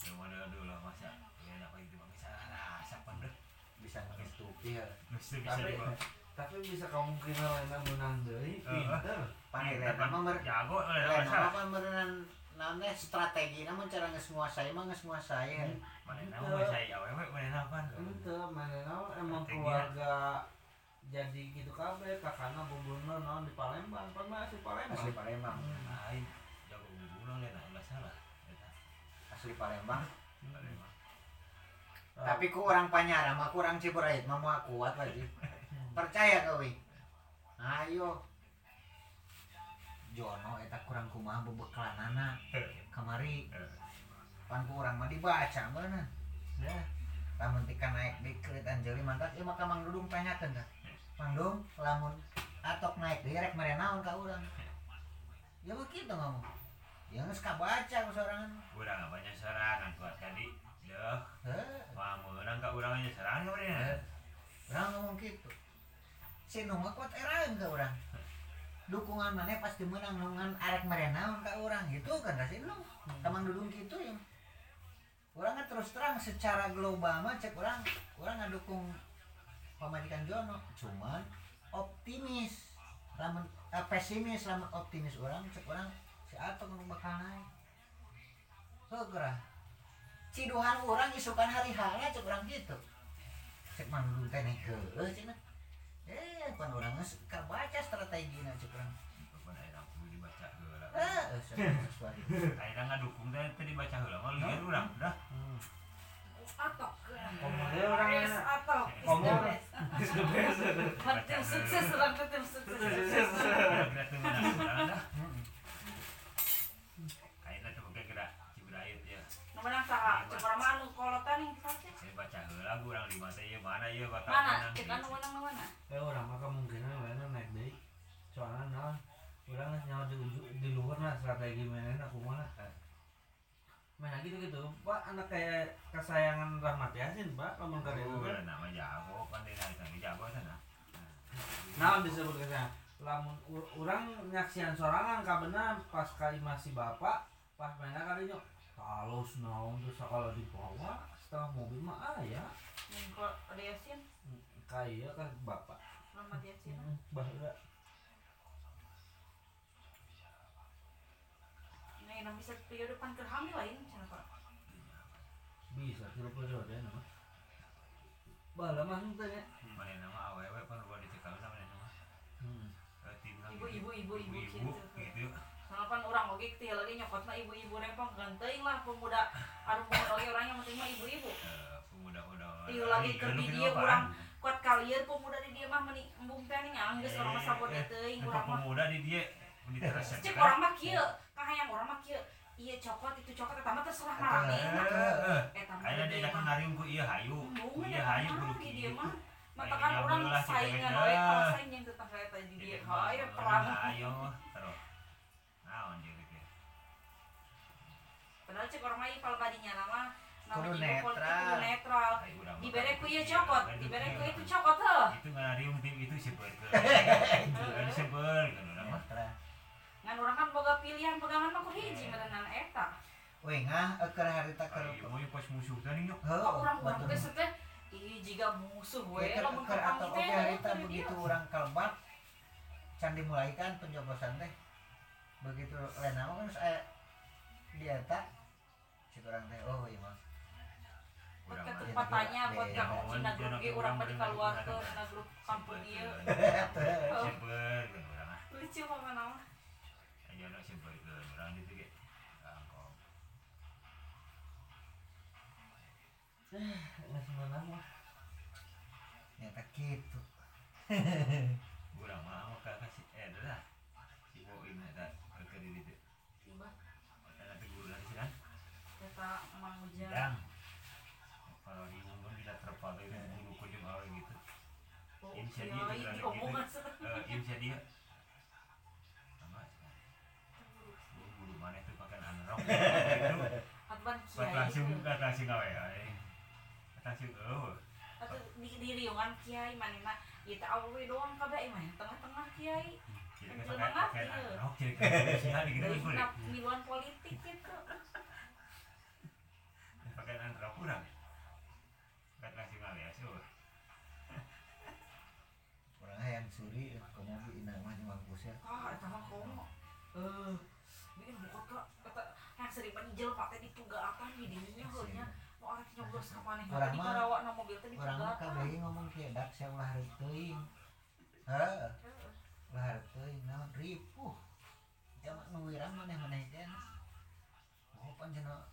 yang mana dulu masa. Ya apa itu bang bisa rasa pendek bisa ngestupi ya mesti bisa Tapi- tapi bisa kemungkinan lainnya menang deui Heeh. pinter. Panggilnya mah mer jago lah lain masa. apa merenan namanya strategi namun cara nges nguasai mah nges nguasai mana nama saya awewe mana apa? Ente manehna emang keluarga jadi gitu kabeh kakana bubuna naon di Palembang pan mah asli Palembang. Asli Palembang. Lain jago guna lihat nggak salah Eta, asli Palembang. Palembang. tapi ku orang Panyara mah kurang Ciburait mah mau kuat lagi. Percaya kau wi? Ayo. Jono eta kurang kumaha bebeklanana kamari Eh, pan kurang mah dibaca mana dah lamun tika naik di kerit anjeli mantap ieu maka Mang Dudung tanyakeun tah Mang Dudung lamun atok naik deui rek mere naon ka urang? Ya begitu ngomong. Ya geus kabaca ku sorangan. Urang apa nya serangan kuat tadi. Deh heuh. Mah menang ka urang aja serangan kemarin urang ngomong gitu. Si nu mah kuat eraeun ka urang. Dukungan mana pasti menang nungan arek mere naon ka urang. Gitu kan ka si nu Tamang Dudung gitu ya orang kan terus terang secara global mah cek orang orang ngadukung pemajikan Jono cuman optimis. Lamun eh, pesimis lamun optimis orang cek orang si Ato nu bakal naik. Segera ciduhan orang isukan hari hanya cek orang gitu. Cek mang dudung teh naik ke cek eh pan orang geus kabaca strategina cek orang Pokoknya enak kudu dibaca heula. eh sesuatu Ayeuna ngadukung teh teh dibaca heula mah lihat urang dah. Atok Yes, atok best. is the best. Tim sukses orang tuh tim sukses. Urang dah. Ayeuna teh boga gerak Cibrayut ya. nu menang saha. Cek orang mah anu kolotan yang satu Saya baca heula ku urang lima teh ieu mana ieu bakal mana? kita nu menang mana? Eh orang mah kemungkinan lainnya naik deui soalnya naon urang nyawa di luhur nah strategi mainan aku mah main lagi gitu gitu. Pak anak kayak kesayangan Rahmat Yasin pak lamun ka dieu Oh, kan nama jago kan dia lagi jago sana. naon disebut kesayangan lamun urang nyaksian sorangan kabena pas kali masih bapak pas mainnya kali nyok kalau naon tuh sakala dibawa setengah mobil mah aya. Yang kalau ada yasin? Kaya kan bapak. Muhammad yasin. Bahwa. Nah yang bisa periode pan hamil lain bisa tilu periode nama bala mah tanya Mana nama awewe kan luar dicekal sama nama. hmm. Eh, timna ibu gitu. ibu ibu ibu Ibu-ibu gitu gitu. Soalnya kan orang oke tia lagi nyokotna ibu-ibu rempong ganteng lah pemuda anu pemuda lagi orangnya penting mah ibu-ibu Eh, pemuda-pemuda. Tiu lagi ke di dia urang kuat kalian pemuda di dia mah meni embung teh nih anggeus orang mah sabot Eh, teuing Eta urang mah pemuda di dia cek orang mah kieu kahayang orang mah kieu iya cokot itu cokot eta mah terserah mah Ayeuna di datang nariung ku ieu hayu. eta ieu hayu di dia kieu. mah matakan orang alhamdulillah kita saingan we kalau saing yang tetangga eta di dia. hayu perang Ayo terus. Naon jeung gitu. padahal cek orang mah ipal badinya nama Kudu netral. netral. Urang mah dibere ku ieu cokot Kan dibere ku itu cokot heuh Itu ngariung tim itu sebeul kan urang mah. Ngan orang kan boga pilihan pegangan mah ku hiji merenang eta Weh ngah keur harita keur mau pas musuh tadi nyok. orang orang betul. teh teh ih jika musuh we Ya, lamun keur atau oke harita begitu dia. orang kalbat can dimulaikan pencoblosan teh begitu lain nama kan saya dia tak si orang teh oh iya mah Urang mah. ketepatannya buat kamu cina grup ge urang mah dikaluarkeun na grup kampung Oh. Kan urang mah. lucu mah nama Aja nak sebeulkeun urang ditu ge. Angkong. nggak semana mah nyata gitu Urang mah mah ka kasih eh dah. Si Boim eta ke di ditu. tiba teh guru di sana. eta mang hujan Dan kalau di umum tidak terpakai bulu kunjung awal gitu. ini omongan Eh, insya dia sama kan. Bulu mana itu pakai gitu. Kiai langsung teh. kan langsung Langsung eueuh. atau di, di riungan kiai awewe doang kabeh mah tengah-tengah kiai. Pakai pakai di miluan politik Pakai kurang. Hayang suri bi mah kusir ah eta mah komo eh bikin buka ka kata yang sering panjel pak teh dipugaakan di dinya heunya nu arek nyoblos ka maneh Orang di mah- karawa na mobil teh orang mah dipugaakan kabeh ngomong kieu dak saya ulah hareup teuing heuh ulah hareup teuing naon ripuh jamak nu wirang maneh-maneh kan oh panjenengan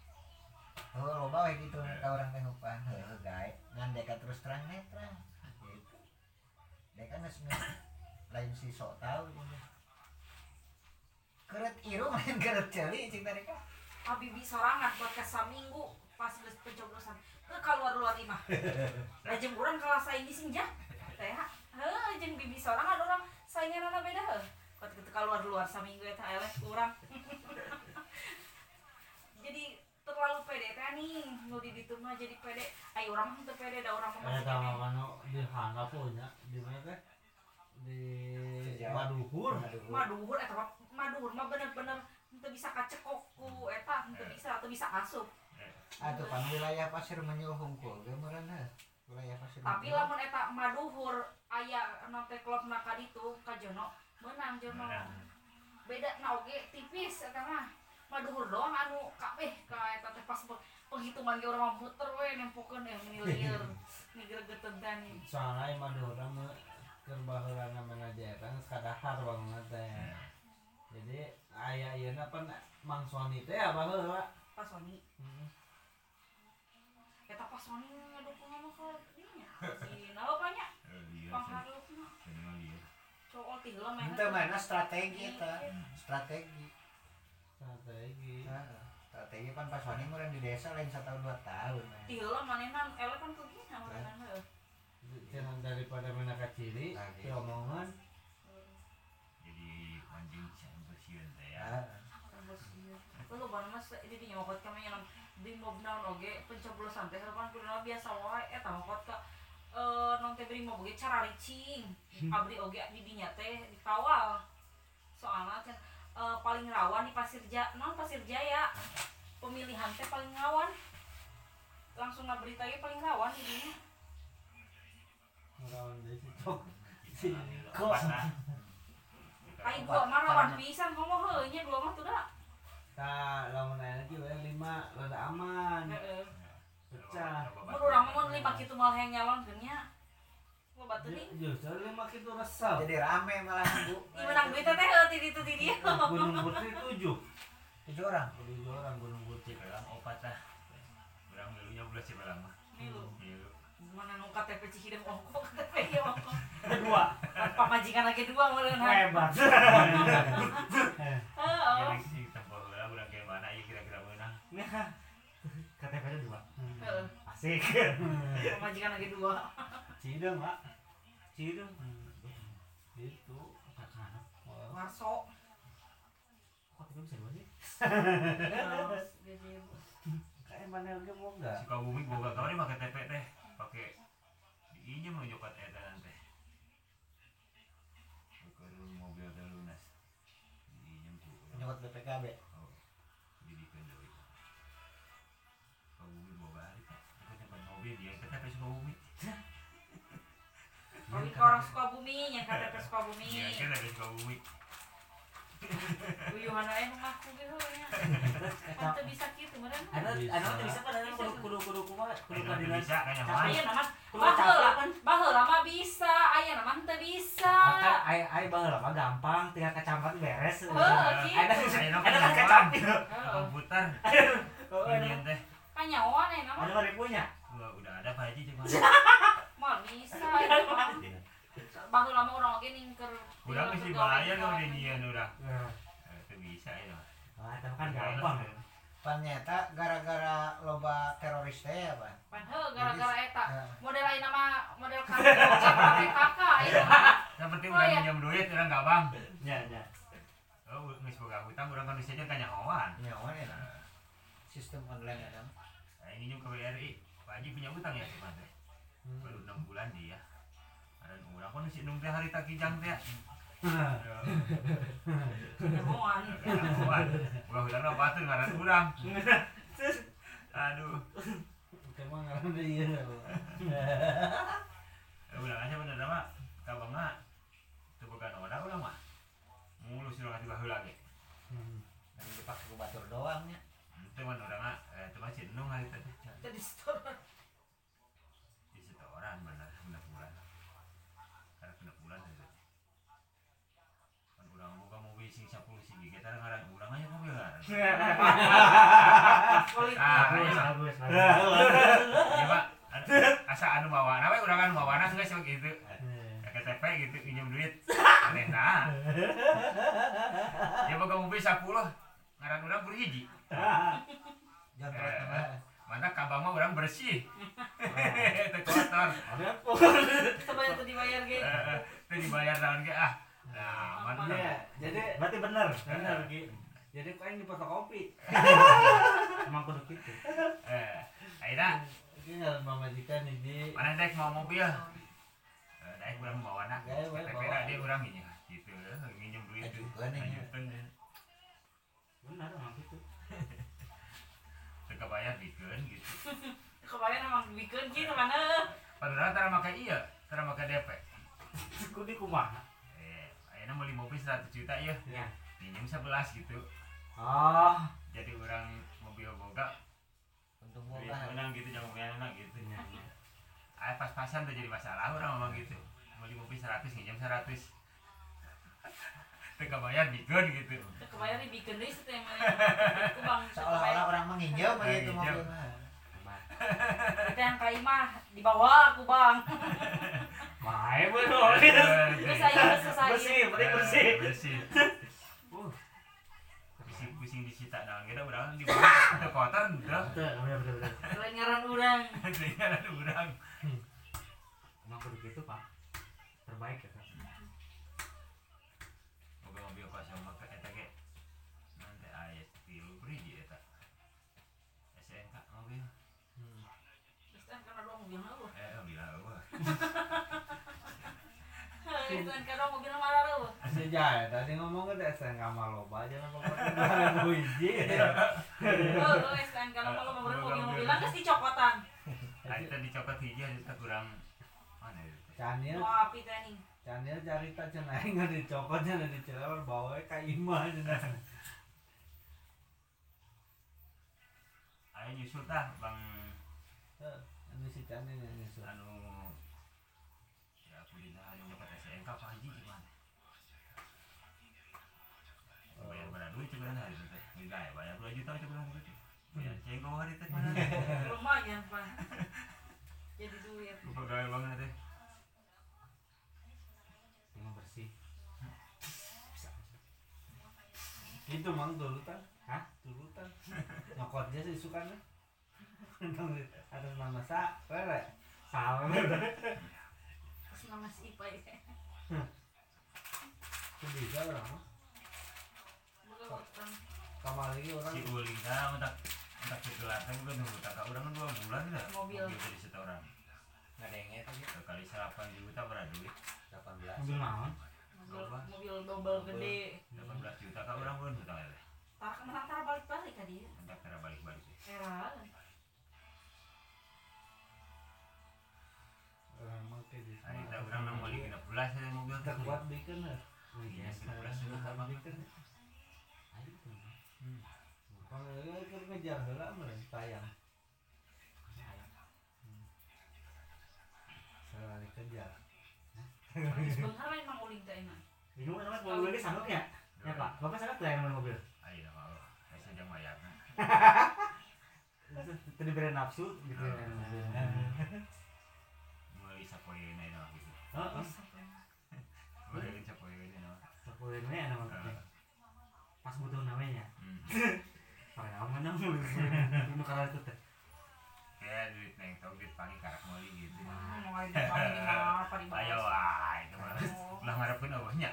Oh, loba we gitu ka urang teh ngupan heuh gae. Ngan deka terus terang netrang gitu. Deka geus nge- lain si sok tahu gitu. Keret irung lain keret ceuli cing tadi ka sorangan podcast saminggu pas geus pencoblosan. Ke keluar luar imah. Lajeng urang kalah saing di sinja teh heuh jeung bibi sorangan orang sainganana beda heuh. Kot kita keluar luar saminggu eta eleh urang. Jadi terlalu pede teh nih nu di ditu mah jadi pede. Ayo urang mah teu pede da urang mah Ada masih sama pede. kan di hangga punya di mana teh? Di. Maduhur. maduhur. Eta mah maduhur mah bener-bener teu bisa kacekok ku eta teu bisa teu bisa asup Atuh pan wilayah pasir menyul hungkul ge. Wilayah pasir. tapi lamun eta maduhur aya nanti klub na ka ditu ka Jono menang Jono Menang. beda na oge tipis eta mah maduhur doang anu kabeh ka eta teh pas pe- penghitungan ge urang mah muter we nempokeun eh miliar ni gregeteun teh nih Soalnya Madura mah kerbaheula namanya jarang kadahar banget teh. Jadi aya ieu pan Mang Sony teh apa heula? pas Sony Hmm. Eta pas Sony ngadukung anu ka dinya si nawa banyak Eh, pangharupna cowok ti heula mah Henteu mana strategi eta. Strategi. Strategi. Heeh. Strategi pan pas wani meureun di desa lain satahun dua tahun. ti heula manehna eleh kan kegina manehna heuh Jangan daripada menaka ciri, Lagi. omongan Jadi anjing siang bersieun teh ya. Heeh. Lu ban mas di dinya mokot kami yang di mob naon oge pencoblosan teh harapan kuduna biasa wae. Eta mokot ka eh non teh beri mob oge cara ricing. Abdi oge di dinya teh dikawal. Soalnya kan eh, paling rawan di pasir ja non pasir jaya. Pemilihan teh paling rawan. Langsung ngaberita ge paling rawan di dinya ngelawan dari situ. Kok? ai dua mah rawan pisan ngomong heuh nya dua mah tuh dah Tah, lamun aya lagi we lima rada aman. heeh Pecah. mun urang mah mun lima kitu mal hayang nyalonkeun nya loba teuing Ju- Justru lima kitu resep. Jadi rame malah Bu. Di menang duit teh heuh ti ditu di dieu. Gunung Putri tujuh. Tujuh orang. Tujuh orang Gunung Putri. Cipelang opat lah. Urang milunya belas Cipelang mah. Milu. Milu. Mana nu KTP Cihideng ongko KTP ieu ongko. kedua Pamajikan lagi dua meureun hebat Heeh. Meunang. KTP nya dua Heeh. asik Pamajikan lagi dua. Cideng, Pak. Cidung Itu. kakak Oh, Warso. kok tapi bisa dua sih Kayak mana lagi mau enggak? Sukabumi boga kamari mah KTP teh ieu mah nyokat eta teh. Keur mobil teh lunas. Nyokot BPKB. Orang Sukabumi, yang KTP Sukabumi. Iya, KTP Sukabumi. Uyuhan ae nu ngaku ge heuh nya. Kan teu bisa kitu meureun. ada ada tuh bisa pada kudu kudu kudu kumaha kudu padilan bisa kayaknya mah. Aya nama kudu baheula. capek kan Baheula mah bisa, aya nama teu bisa. ai ai baheula mah gampang tinggal kecampat beres Heuh, gitu. ada kan kan Heeh. komputer. oh Ini teh. Kanyawan aya nama. ada mah punya Gua udah ada Pak Haji cuma. Bisa Baheula mah urang oge ningker. Urang geus dibayar ka udah nyian urang. nah Eh, Teu bisa ya. ah, itu kan gampang Pan nyata gara-gara loba teroris teh ya, Pan. Pan heuh gara-gara eta. Heeh. Model lain nama model kartu PKK ieu mah. Yang penting Oh, udah iya. minjem duit urang gampang. ya ya Oh, geus boga hutang urang kan bisa kan nyahoan. Nyawa ya. Sistem online ya kan. Saya nginjem ke BRI. Pak Haji punya hutang ya cuman teh. Hmm. baru enam bulan dia ada orang pun si nung teh hari tak kijang teh Nyamuan. Kawan, ulah udah apa tuh ngaran urang. Aduh, Emang ngaran iya. ulah aja bener mah kabang mah teu bukan orang ulah mah. Mulu sih orang juga heula ge. Hmm. Kan dipakai batur doang nya. Teu mah urang mah eh teu mah hari teh. Jadi store. Di setoran bener bener bulan. Karena kena bulan teh. Kan urang buka mobil sing 10 sing ge kita ngaran urang aja mobil ngaran. Politik. Ah, bagus iya. bagus bagus Iya, Anu- Asa anu bawana we urang anu bawana geus gitu. Eh. Ya KTP gitu pinjam duit aneh nah ya boga mobil 10 ngaran urang kudu hiji mantap kabang mah urang bersih teu kotor? Sebanyak itu dibayar ge. Teu dibayar naon ge ah nah mana Iya, jadi berarti bener benar Ki. Jadi kau yang di fotokopi. emang kudu gitu? Eh akhirnya Ini ngaran mamajikan nih di. mana dek mau mobil? Eh, daek urang bawa anak Gawe we KTP bawa. dah dia urang ini gitu. Eh, nginjem duit. Ajukan, eh. bener emang gitu. Teu kabayar dikeun gitu. Kebayang emang bikin gitu mana. padahal tara make iya tara make DP kudu kumaha eh ayeuna beli mobil 100 juta ya ya minjem 11 gitu oh jadi orang mobil boga Untung duit boga. menang gitu jangan punya anak gitu iya iya ah pas-pasan tuh jadi masalah orang ngomong gitu beli mobil 100 minjem 100 teka bayar bikin gitu Kebayang nih bikin deh sih emang. Seolah-olah orang menginjau mah itu Menginjau. mobil mah. Hebat. Kita yang kai mah dibawa aku bang. Saya selesai. bersih bersih bersih pusing disita naon kita urang di bawah itu kotor udah betul bener bener bener Selain ngaran urang. dengan ada urang emang kudu gitu pak. Terbaik ya kan mobil mobil pas sama ke eta ge nanti ayat tilu beriji eta. SNK mobil. Kan karena dua mobil lu. eh apa Terus kan karena mobil Sejak tadi ngomong ke SNK Maloba aja nama pakai dua hiji. Oh, lu STN karena kalau mau mobil-mobilan terus dicokotan. Ayo tadi coklat hiji ada kurang mana itu Canil, teh nih. Canil cerita cenah nggak dicokotnya ada dicelewar bawa ka imah cenah. ayo nyusul tah bang Tuh, Anu si Canil yang nyusul. anu ya aku di anu dapat SNK apa duit cuman hari itu Enggak ya bayar dua juta cuman hari itu bayar cengkok hari teh mana Lumayan, Pak. Jadi duit. pegawai banget teh emang bersih Itu mang tulutan. Hah? Tulutan. Nyokotnya sih suka nih. Ada nama sa, rere. Terus nama si Ipa ya. Itu bisa orang mah. Bukan Kamari orang. si uling tah untuk untuk kegelar teh udah nunggu tak urang dua bulan dah. Mobil. jadi setoran. Ngadengnya tadi sekali salapan juta berapa duit. 18. mobil naon mobil, double gede. 18 juta kak orang pun hutang ya Tar kenapa tar balik-balik ka dia? entah cara balik-balik Era. Orang mah kayak di Hari kita orang nang balik kita pulas ya mobil Tak kuat bikin lah. Iya, yes kita pulas juga Kuat ngejar heula mah tayang. Salah dikejar. Sebentar main mang uling teh enak. bingung namanya mobil ini sanggup ya? Ya pak. Bapak sanggup tuh yang mobil? Ayo nama lo, saya sedang bayar. tadi beri nafsu gitu ya main mobil Mulai sapoe ini nama gitu. Mulai sapoe ini. Nama. sepuluh ini enak banget pas butuh namanya Pakai nama nama ini kalau itu teh Kayak duit neng tau duit paling karak mali gitu. Hmm, Mau ada paling mana apa di Ayo bawah. ah itu mah. Ulah ngarepin awahnya.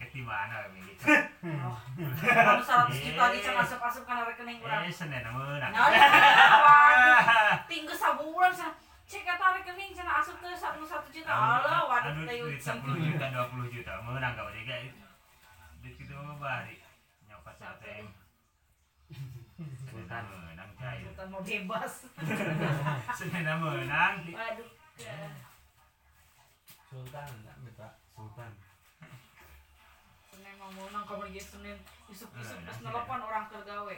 Ketimana milik. Kalau 100 juta di asup-asup kana rekening urang. Eh, Senin namun. Nah, tinggal sabulan sa cek kata rekening cenah asup satu satu juta Allah waduh teh duit ucing 10 juta 20 juta menang kayak duit kitu mah bari nyokot sa ATM sultan. Menang cair Sultan mau bebas. Sebenarnya menang waduh. Ya. Sultan enggak minta sultan. Senin mau menang kamar ge Senin. Isuk isuk Eh, terus nanti nelpon orang kergawe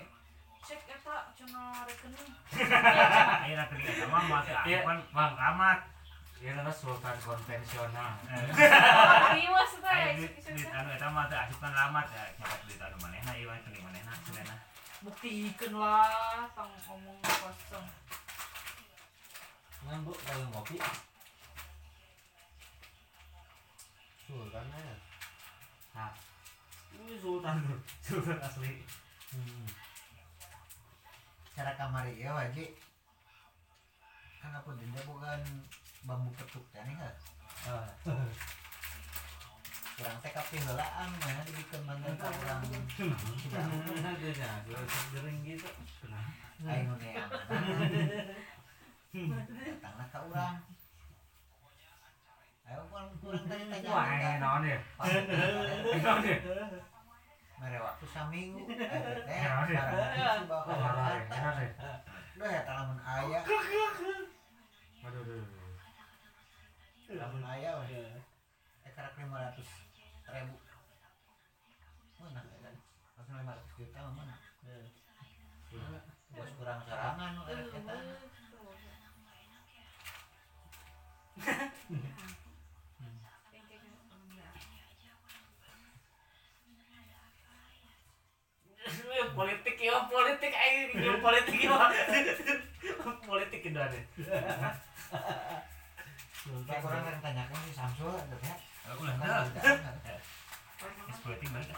cek eta cenah rekening. Akhirnya ketika sama mah teh Iya. kan bang kamat ya kan sultan konvensional. Teh Ayo isuk duit duit anu eta mah teh asupan lamat ya nyokot duit anu manehna ieu mah kening manehna sebenarnya buktiikeun lah tong ngomong kosong. Ngan bu, kalau ngopi Sultan ya? Nah ini sultan sultan asli. Hmm. cara kamari ya wajib kan aku denda bukan bambu petuk teh nih kan. kurang teh kapi heulaan mana dibikin mantan urang tidak Ada nya, gering gitu. Kenapa? Aing nu neangan datangna ka urang ayo kurang kurang tadi tanya wah ini naon ya. Pas naon ya. mere waktu saminggu eh teh ya? barang bawa naon ya Jakarta naon ya? Duh ya lamun aya. Waduh waduh lamun aya we eh karak 500 ribu mana? Kan langsung 500 juta mah mana bos kurang sarangan nu erek eta politik ya politik ayo politik ya. Politik itu ada kurang kan tanyakan si Samsul ada ya politik balik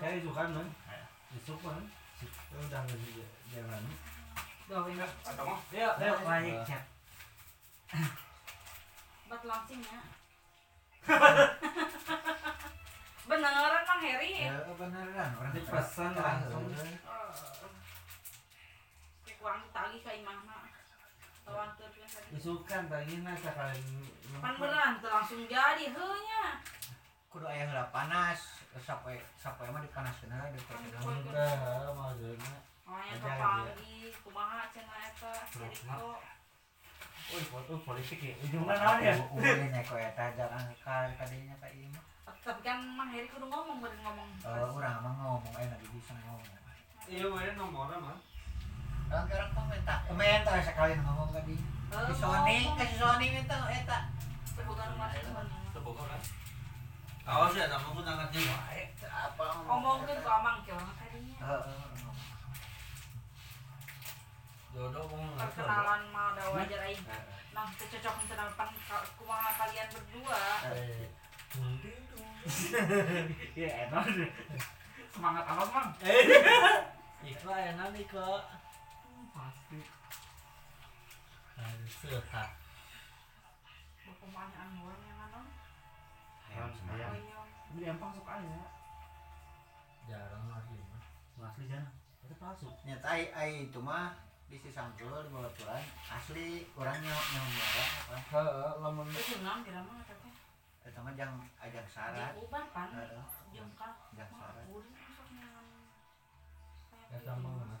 Kayak itu kan man Itu kan Ya udah nggak juga Jangan atau mau? Ya ayo baik chat Bat langsing ya. Beneran Mang Heri. ya beneran. Orang Dipesan langsung. Kayak kurang ditagih ka imahna. Tawankeun tadi. Isukan tadi nah sekali Pan beneran teu langsung jadi heunya. kudu aya heula panas sampai sampai mah dipanaskeun heula dipanaskeun Udah maksudnya Aya Aja, kapanggi kumaha cenah eta. Woi, foto politik ya. Ujungnya naon ya? ulin eko eta jangan ka kadinya ka ieu mah Tapi kan Mang Heri kudu ngomong beureun ngomong. Eh, urang mah ngomong enak bisa ngomong Iya mana nomornya mah orang ke orang komentar komentar sekali ngomong tadi. Si Sony ke si Sony minta eta Sebutan mas Terbuka Awas ya apa Perkenalan. Nah, teu cocok kumaha kalian berdua. Ya, enak. Semangat apa, Mang? Iko enak nih kok Pasti. Harus sehat Perkumahan orang yang anon. Ayam Oh ayam. iya. Beli empang sok aja. Jarang lagi mah Asli jangan. Itu palsu. nyata ai ai itu mah di si Samsul di bawah asli orangnya yang muara apa Heeh, lamun Itu jenang kira mah eta teh. eta mah jang ajang syarat uban pan. Heeh, Jeung ka. jang syarat. Eta mah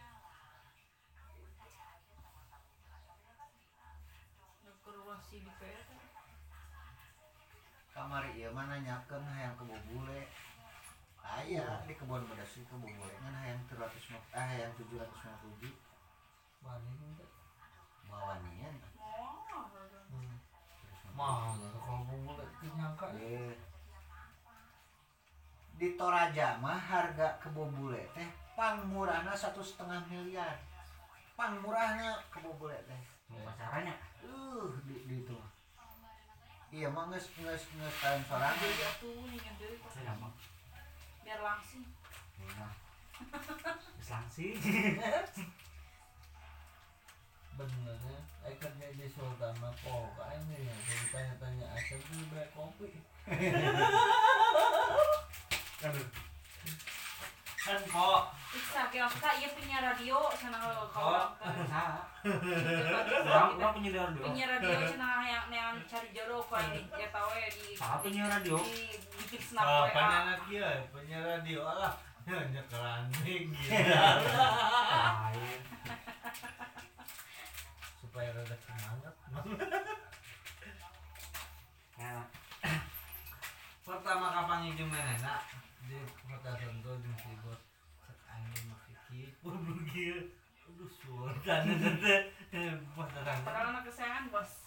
Dekorasi di PRT. kamari ieu mah nanyakeun hayang ke bubule. Aya di kebun pedas di kebun bule ngan hayang 300 ah hayang 750 Bani itu bawa nian Mahal kalau itu nyangka? Ya. Di Toraja mah harga kebun bule teh pang murahna satu setengah miliar. Pang murahnya kebun bule teh Pasarannya. Uh di, di itu iya mah ningan deui pas Saya gampang. biar langsing. Nah. Langsing. benernya eh kerja di Sultan mah kok ini ya jadi tanya-tanya asal tuh beli kopi Aduh. Kan kok Iksa kira kira ieu penyiar radio Oh. kalau? Orang orang penyiar radio. penyiar radio cenah yang yang cari jodoh kok ini ya tahu ya di Saha penyiar radio? di bikin snap ah WA. panjang kia punya radio lah hanya kelanding gitu Lain. supaya rada semangat Ya, pertama kapan itu mana nak di kota Sentul di Sibot cek angin aduh pada Padahal tanggal anak kesayangan bos.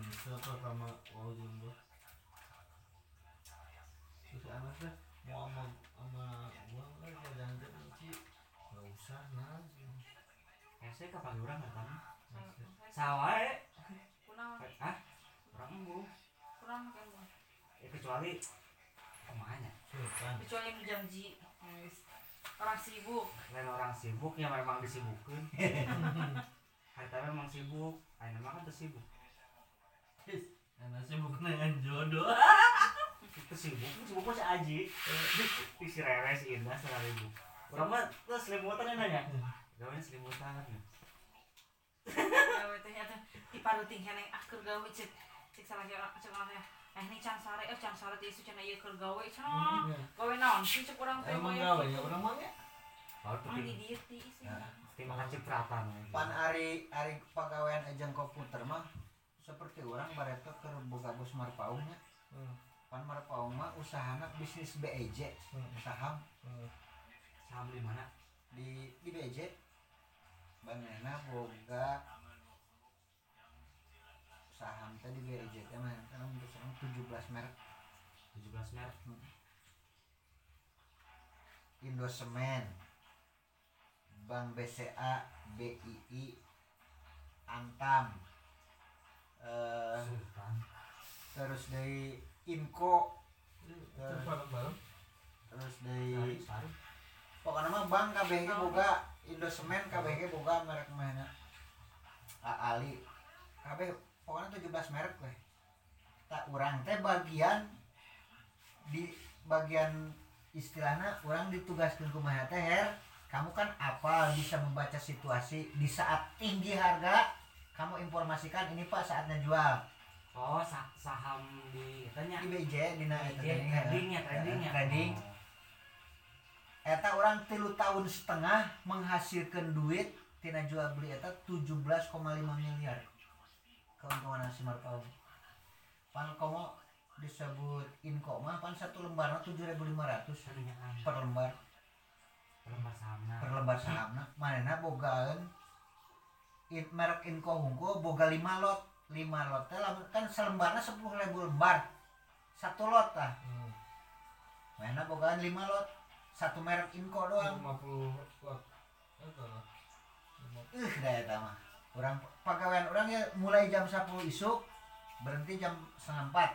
itu pertama wow terus anak teh mau sama sama gua kan jangan benci nggak usah nah ya saya kapan orang tahu. Sawah eh. Kurang. Ah, orang embu. kurang kan bos. Ya kecuali sultan Kecuali yang janji. Guys. Orang sibuk. Lain orang sibuk ya memang disibukkan. Harta memang sibuk. Ayo memang kan tersibuk. anak sibuk dengan jodoh Itu sibuk, sibuk masih aji. Di si Rere si Indah setengah ribu. Orang mah tuh selimutan ya nanya. Gawanya selimutan. Gawe teh atuh diparuting heneng ah keur gawe cek cek salah orang cek orang teh. Eh ini can sare eh can sare teh isu cenah ieu keur gawe cenah. Gawe naon sih cek urang teh emang we. gawe ya orang mah ya? Baru tuh Ah di tim, dieu ti makan cipratan. pan ari ari pegawaian ejeng komputer mah seperti orang bareta ke boga bos marpaungnya pan marpaung mah usahana bisnis BEJ saham. Saham di mana? di di BEJ banana boga saham. Tadi BEJ teh mah karena untuk sekarang 17 merek. 17 Maret. Indosemen Bank BCA BII Antam eh, terus dari Inco terus Sari, dari pokoknya mah bank KBG boga Indosemen KBG boga merek mana Ali. KB pokoknya 17 merek weh tak orang teh bagian di bagian istilahnya orang ditugaskan kumaha teh Her kamu kan apa bisa membaca situasi di saat tinggi harga kamu informasikan ini pak saatnya jual Oh, sa- saham di tanya. di BJ teh, Trading, tradingnya, tradingnya. trading Oh. eta orang tilu tahun setengah menghasilkan duit tina jual beli eta 17,5 miliar keuntungan si Marpau pan komo disebut inko mah pan satu lembarnya 7.500 Pertanyaan. per lembar. Lembar sahamna. per lembar sahamna manehna bogaan in, merek inko hungko boga 5 lot. 5 lot kan selembarnya 10.000 lembar. Satu lot tah. Manehna bogaan 5 lot. Satu merek inko doang. 50 watt itu lah. Uh, dah eta mah. Orang pegawaian orang ya mulai jam 10 isuk berhenti jam setengah empat.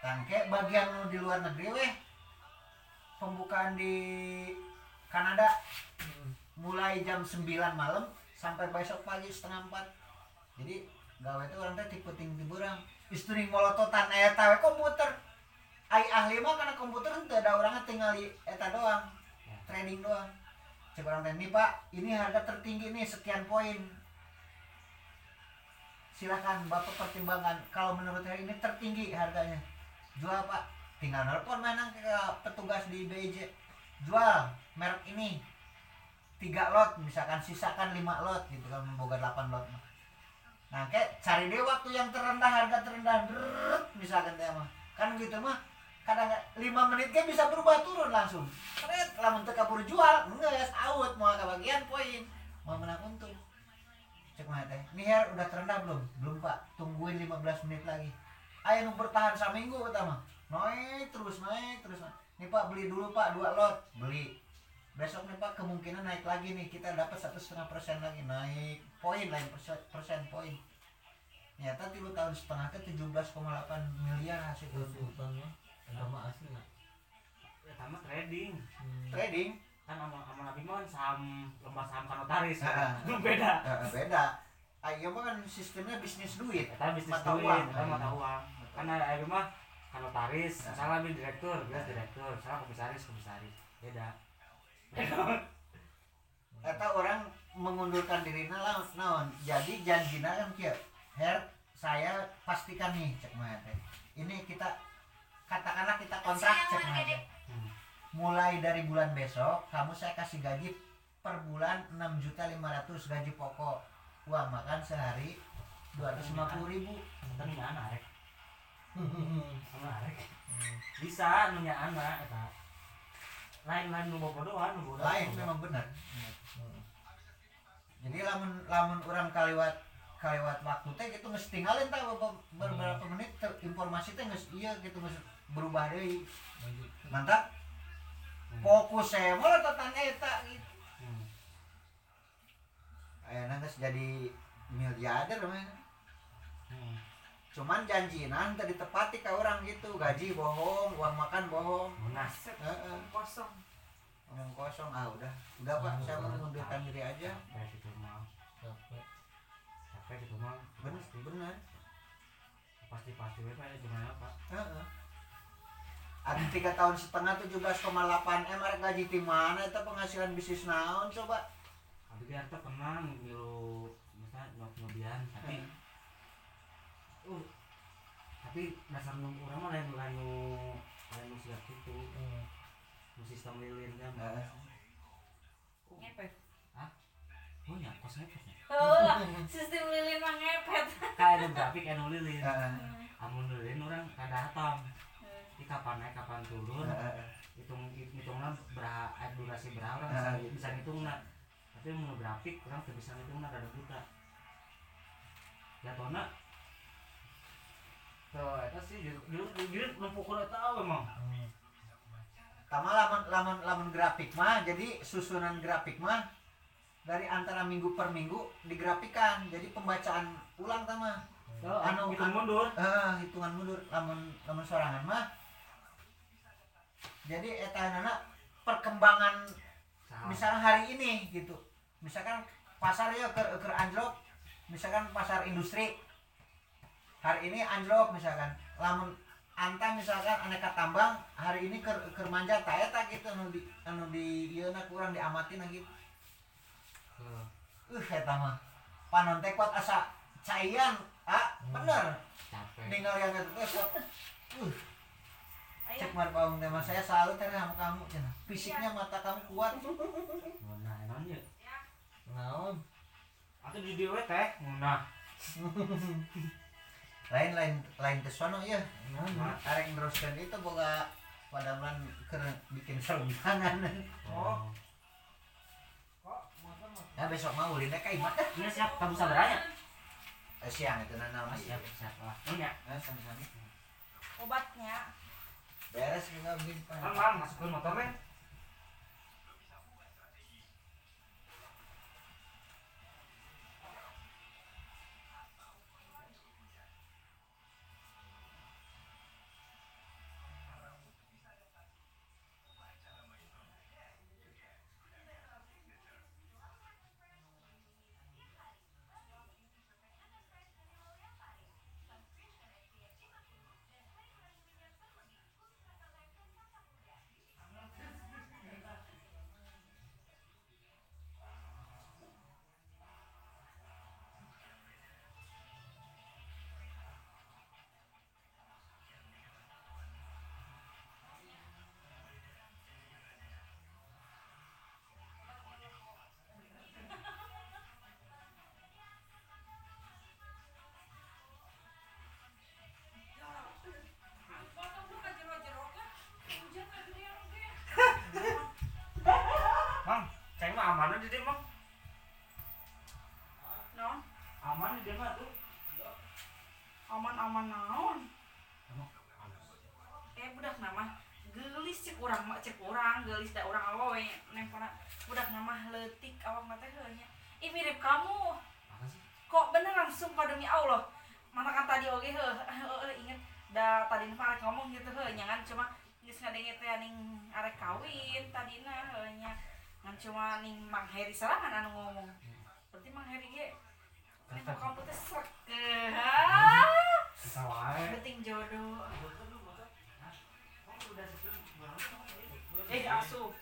Tangke bagian di luar negeri weh pembukaan di Kanada mulai jam 9 malam sampai besok pagi setengah empat. Jadi gawe itu orang teh tipe tinggi burang. Istri molototan eta we komputer. Ai ahli mah karena komputer teu ada orangnya tinggal di eta doang. Ya. Trading doang teh, nih pak ini harga tertinggi nih sekian poin. Silakan bapak pertimbangkan. Kalau menurut saya ini tertinggi harganya. Jual pak. Tinggal nelpon mana ke petugas di BJ jual merek ini. Tiga lot misalkan sisakan lima lot gitu kan memboga 8 lot nah kayak cari deh waktu yang terendah harga terendah Drrrrt, misalkan teh mah. Kan gitu mah kadang lima menit kan bisa berubah turun langsung. Keren. Lah untuk kabur jual enggak out mau kebagian poin. Mau menang untung. Cek mana teh? Ini her udah terendah belum? Belum pak. Tungguin 15 menit lagi. Ayo nu bertahan seminggu pertama. Naik terus naik terus. Naik. nih pak beli dulu pak dua lot. Beli. Besok nih pak kemungkinan naik lagi nih. Kita dapat satu setengah persen lagi. Naik poin lain persen, persen poin. Nyata tilu tahun setengah ke 17,8 miliar hasil. Terus sama asli ya sama trading. Trading? Kan sama sama nabi mah kan saham lomba saham kan notaris Ah, kan beda. Eh, beda. Ayo mah kan sistemnya bisnis duit. Kita bisnis Mata duit uang. kita mata uang. Karena ayo mah kan notaris Ya. salah ambil direktur jelas direktur. Salah komisaris komisaris. Beda. Eta orang mengundurkan diri naon naon? Jadi janjina kan kieu her saya pastikan nih cek mah teh. Ini kita katakanlah kita kontrak cek teh. Hmm. mulai dari bulan besok kamu saya kasih gaji per bulan 6 juta 500 gaji pokok. Uang makan sehari 250 ribu. Punya anak rek. Anak rek. Bisa punya anak eta. Lain lain nu bobodohan nu bodoh lain memang benar. Jadi lamun lamun orang kaliwat kaliwat waktu teh gitu mesti tinggalin tah beberapa, menit informasi teh geus iya gitu berubah deui mantap Hmm. fokus saya malah tanya eta gitu Hmm. ayeuna geus jadi miliarder mah Hmm. cuman janjinan tadi ditepati ke orang gitu gaji bohong uang makan bohong. Heeh. kosong omong kosong ah udah udah pak saya mau mengundurkan diri aja Capek gitu mah. capek Capek gitu mah. bener Pasti bener pasti pasti we Pak, gimana Pak? Heeh. Ada tiga tahun setengah 17,8 m arek gaji di mana? Itu penghasilan bisnis naon coba? Tapi dia tuh pernah ngilu misalnya nyok nyobian tapi uh tapi dasar nu urang mah lain lain nu lain nu siap gitu. Nu sistem lilinnya mah Heeh. ngepet? Punya kos ngepetnya Heeh, sistem lilin mah ngepet. Kayak ada grafik anu lilin. Heeh. amun lilin orang kada hatam kapan naik kapan turun. Heeh. hitung hitungnya berapa eh, durasi berapa orang bisa, bisa ngitung nah tapi mau grafik orang tuh bisa ngitung nah ada buta ya tona tuh itu sih jadi numpuk udah tahu emang. Tama lamun lamun lamun grafik mah jadi susunan grafik mah dari antara minggu per minggu digrafikan. Jadi pembacaan ulang tama. Anu- gitu anu- mundur. eh hitungan mundur. Lamun lamun sorangan mah jadi eta anak perkembangan misalkan hari ini gitu. Misalkan pasar ya ke ke anjlok. Misalkan pasar industri. Hari ini anjlok misalkan. Lamun anta misalkan aneka tambang hari ini ke ke manja tak eta gitu. Anu di anu di ieu na kurang diamati na gitu. Tuh. uh eta mah. Panon teh kuat asa caian ah bener. capek. Ninggal yang itu kuat uh cek mar paung teh mah saya selalu teh sama kamu cenah fisiknya mata kamu kuat. Nah emangnya naon? Atau di dewe teh. Nah. Lain lain lain ke sono ya naon arek neruskan itu boga pada bulan ke bikin sarungangan oh. Nah besok mau ulin ka imat dah ini siap. Kamu saudaranya eh, siang itu nana mas siap siap. Lah ini ya. Eh sama-sama. Obatnya beres juga begini kan pak bang masukin motornya aman di dia bang non aman di dia mah tuh aman-aman naon? Eh budak nama gelis cek orang mak cek orang gelis da orang awewe nempana budak nama letik awak mata heunya ih mirip kamu. Kok beneran sumpah demi Allah? Mana kan tadi oke heuh inget. Da tadi arek ngomong gitu heuh nyangan cuma geus ngadenge teh ning arek kawin tadina heuh ngan cuma ning Mang Heri sorangan anu ngomong. Berarti Mang Heri ge anu kamu teh srek kita wae. Penting jodoh. Eh asukeun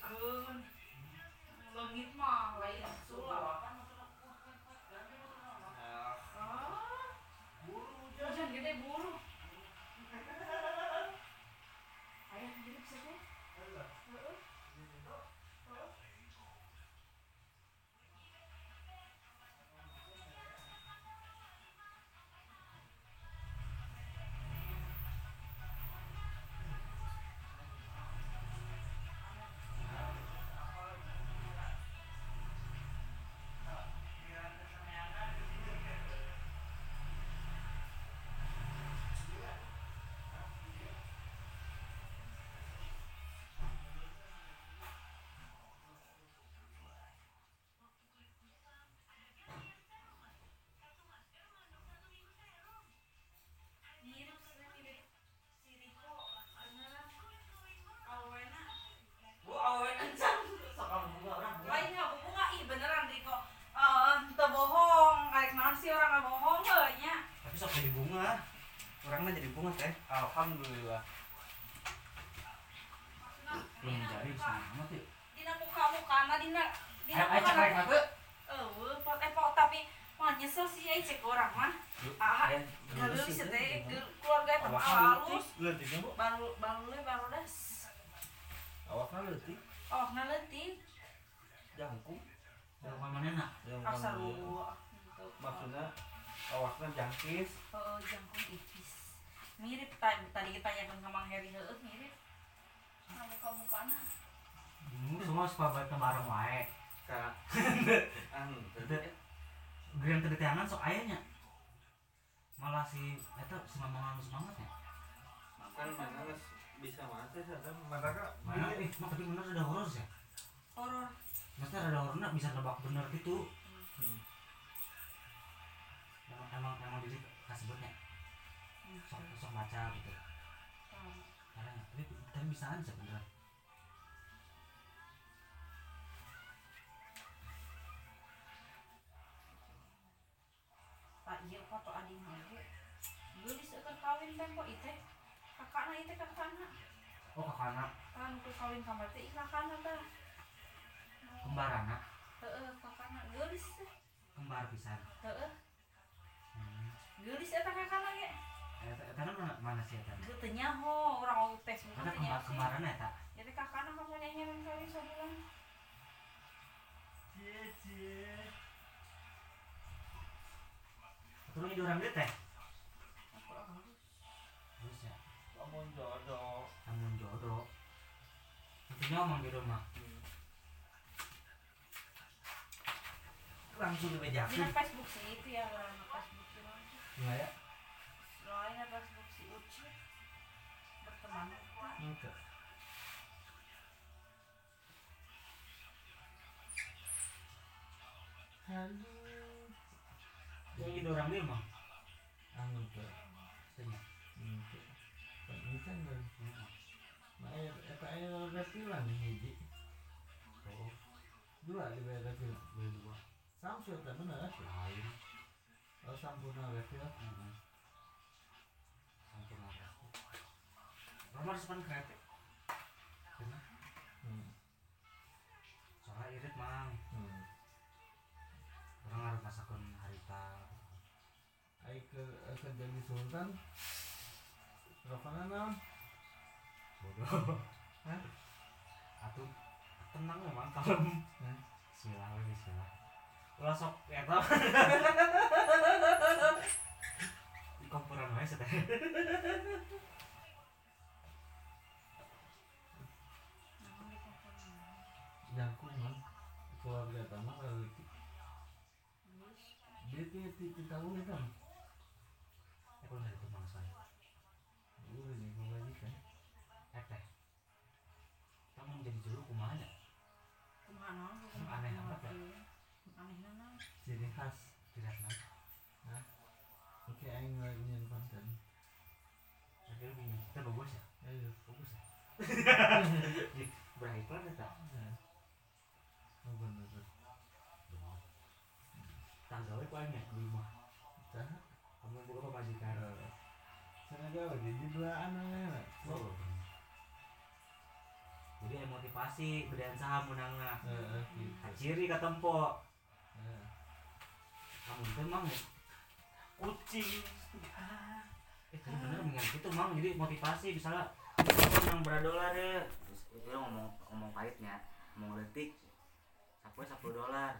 eh pot eh pot tapi mah nyesel sih ai cek orang mah ah Eh, geus sih teh. Keluarga eta mah awakna halus leutik leutiknya bu. Baru baru le baru das awakna leutik naletik jangkung. Mana kamu- lu maksudnya awakna jangkis. Oh jangkung ipis mirip tadi tadi kita tanyakan ke Mang Heri heueuh mirip. Nah muka mukana Hmm, semua suka baca bareng wae ka anu Grand kedeteangan sok ayahnya malah si eta si mamang halus banget ya kan mana bisa mati sadar mereka mana? Eh mah tapi bener ada horor ya horor. Maksudnya ada horornya bisa nebak bener gitu. Hmm. emang emang emang diri kasebutnya. Sok sok baca gitu. Karena tapi tapi bisa aja beneran foto ading lagi gelis eukeun kawin tempo itu kakakna itu kakakna? Oh kakaknya kan ke kawin kamar teh kakakna tah kembar anak heeh kakakna. Gelis kembar pisan. Heeh. Hmm. gelis eta kakakna ge? Eta mana mana sih eta? Teu nyaho orang au Facebook teh kembar nyaho kembaran eta? Jadi kakakna kamu nyanyian kali sebulan turun di orang teh? Terus ya? Lamun jodoh. Namun jodoh. Intinya omong jodoh mah langsung di dibejakin Facebook sih itu ya orang Facebook sih nggak ya? Lainnya Facebook si Uci berteman enggak. Halo. Jadi di orang dia mah Anu ke. Kan ini kan dari Nah, ya, eta aya refilan hiji. oh Dua di bawah beli dua. Samsul teh bener lain. Oh, sampurna refil. hmm. sampun apa Roma sepan kereta ke ke jadi sultan. Rokana naon? bodoh Hah? atuh tenang memang kalem Hah? silah we silah ulah sok eta di kompuran wae teh Jangkung man. Keluarga kalau dia tuh ti tahu itu kan. Ya iklan ya Nah. oh bener tanggalnya kamu buka eh, sana gawe di di belaan aja Oh. jadi motivasi saham menangnya. Heeh, gitu. ciri kata tempo Heeh. kamu itu emang ya? Kucing. Eh tapi bener mengingat itu mang. Jadi motivasi misalnya menang berapa dolar ya terus itu ngomong ngomong pahitnya ngomong detik 10 10 dolar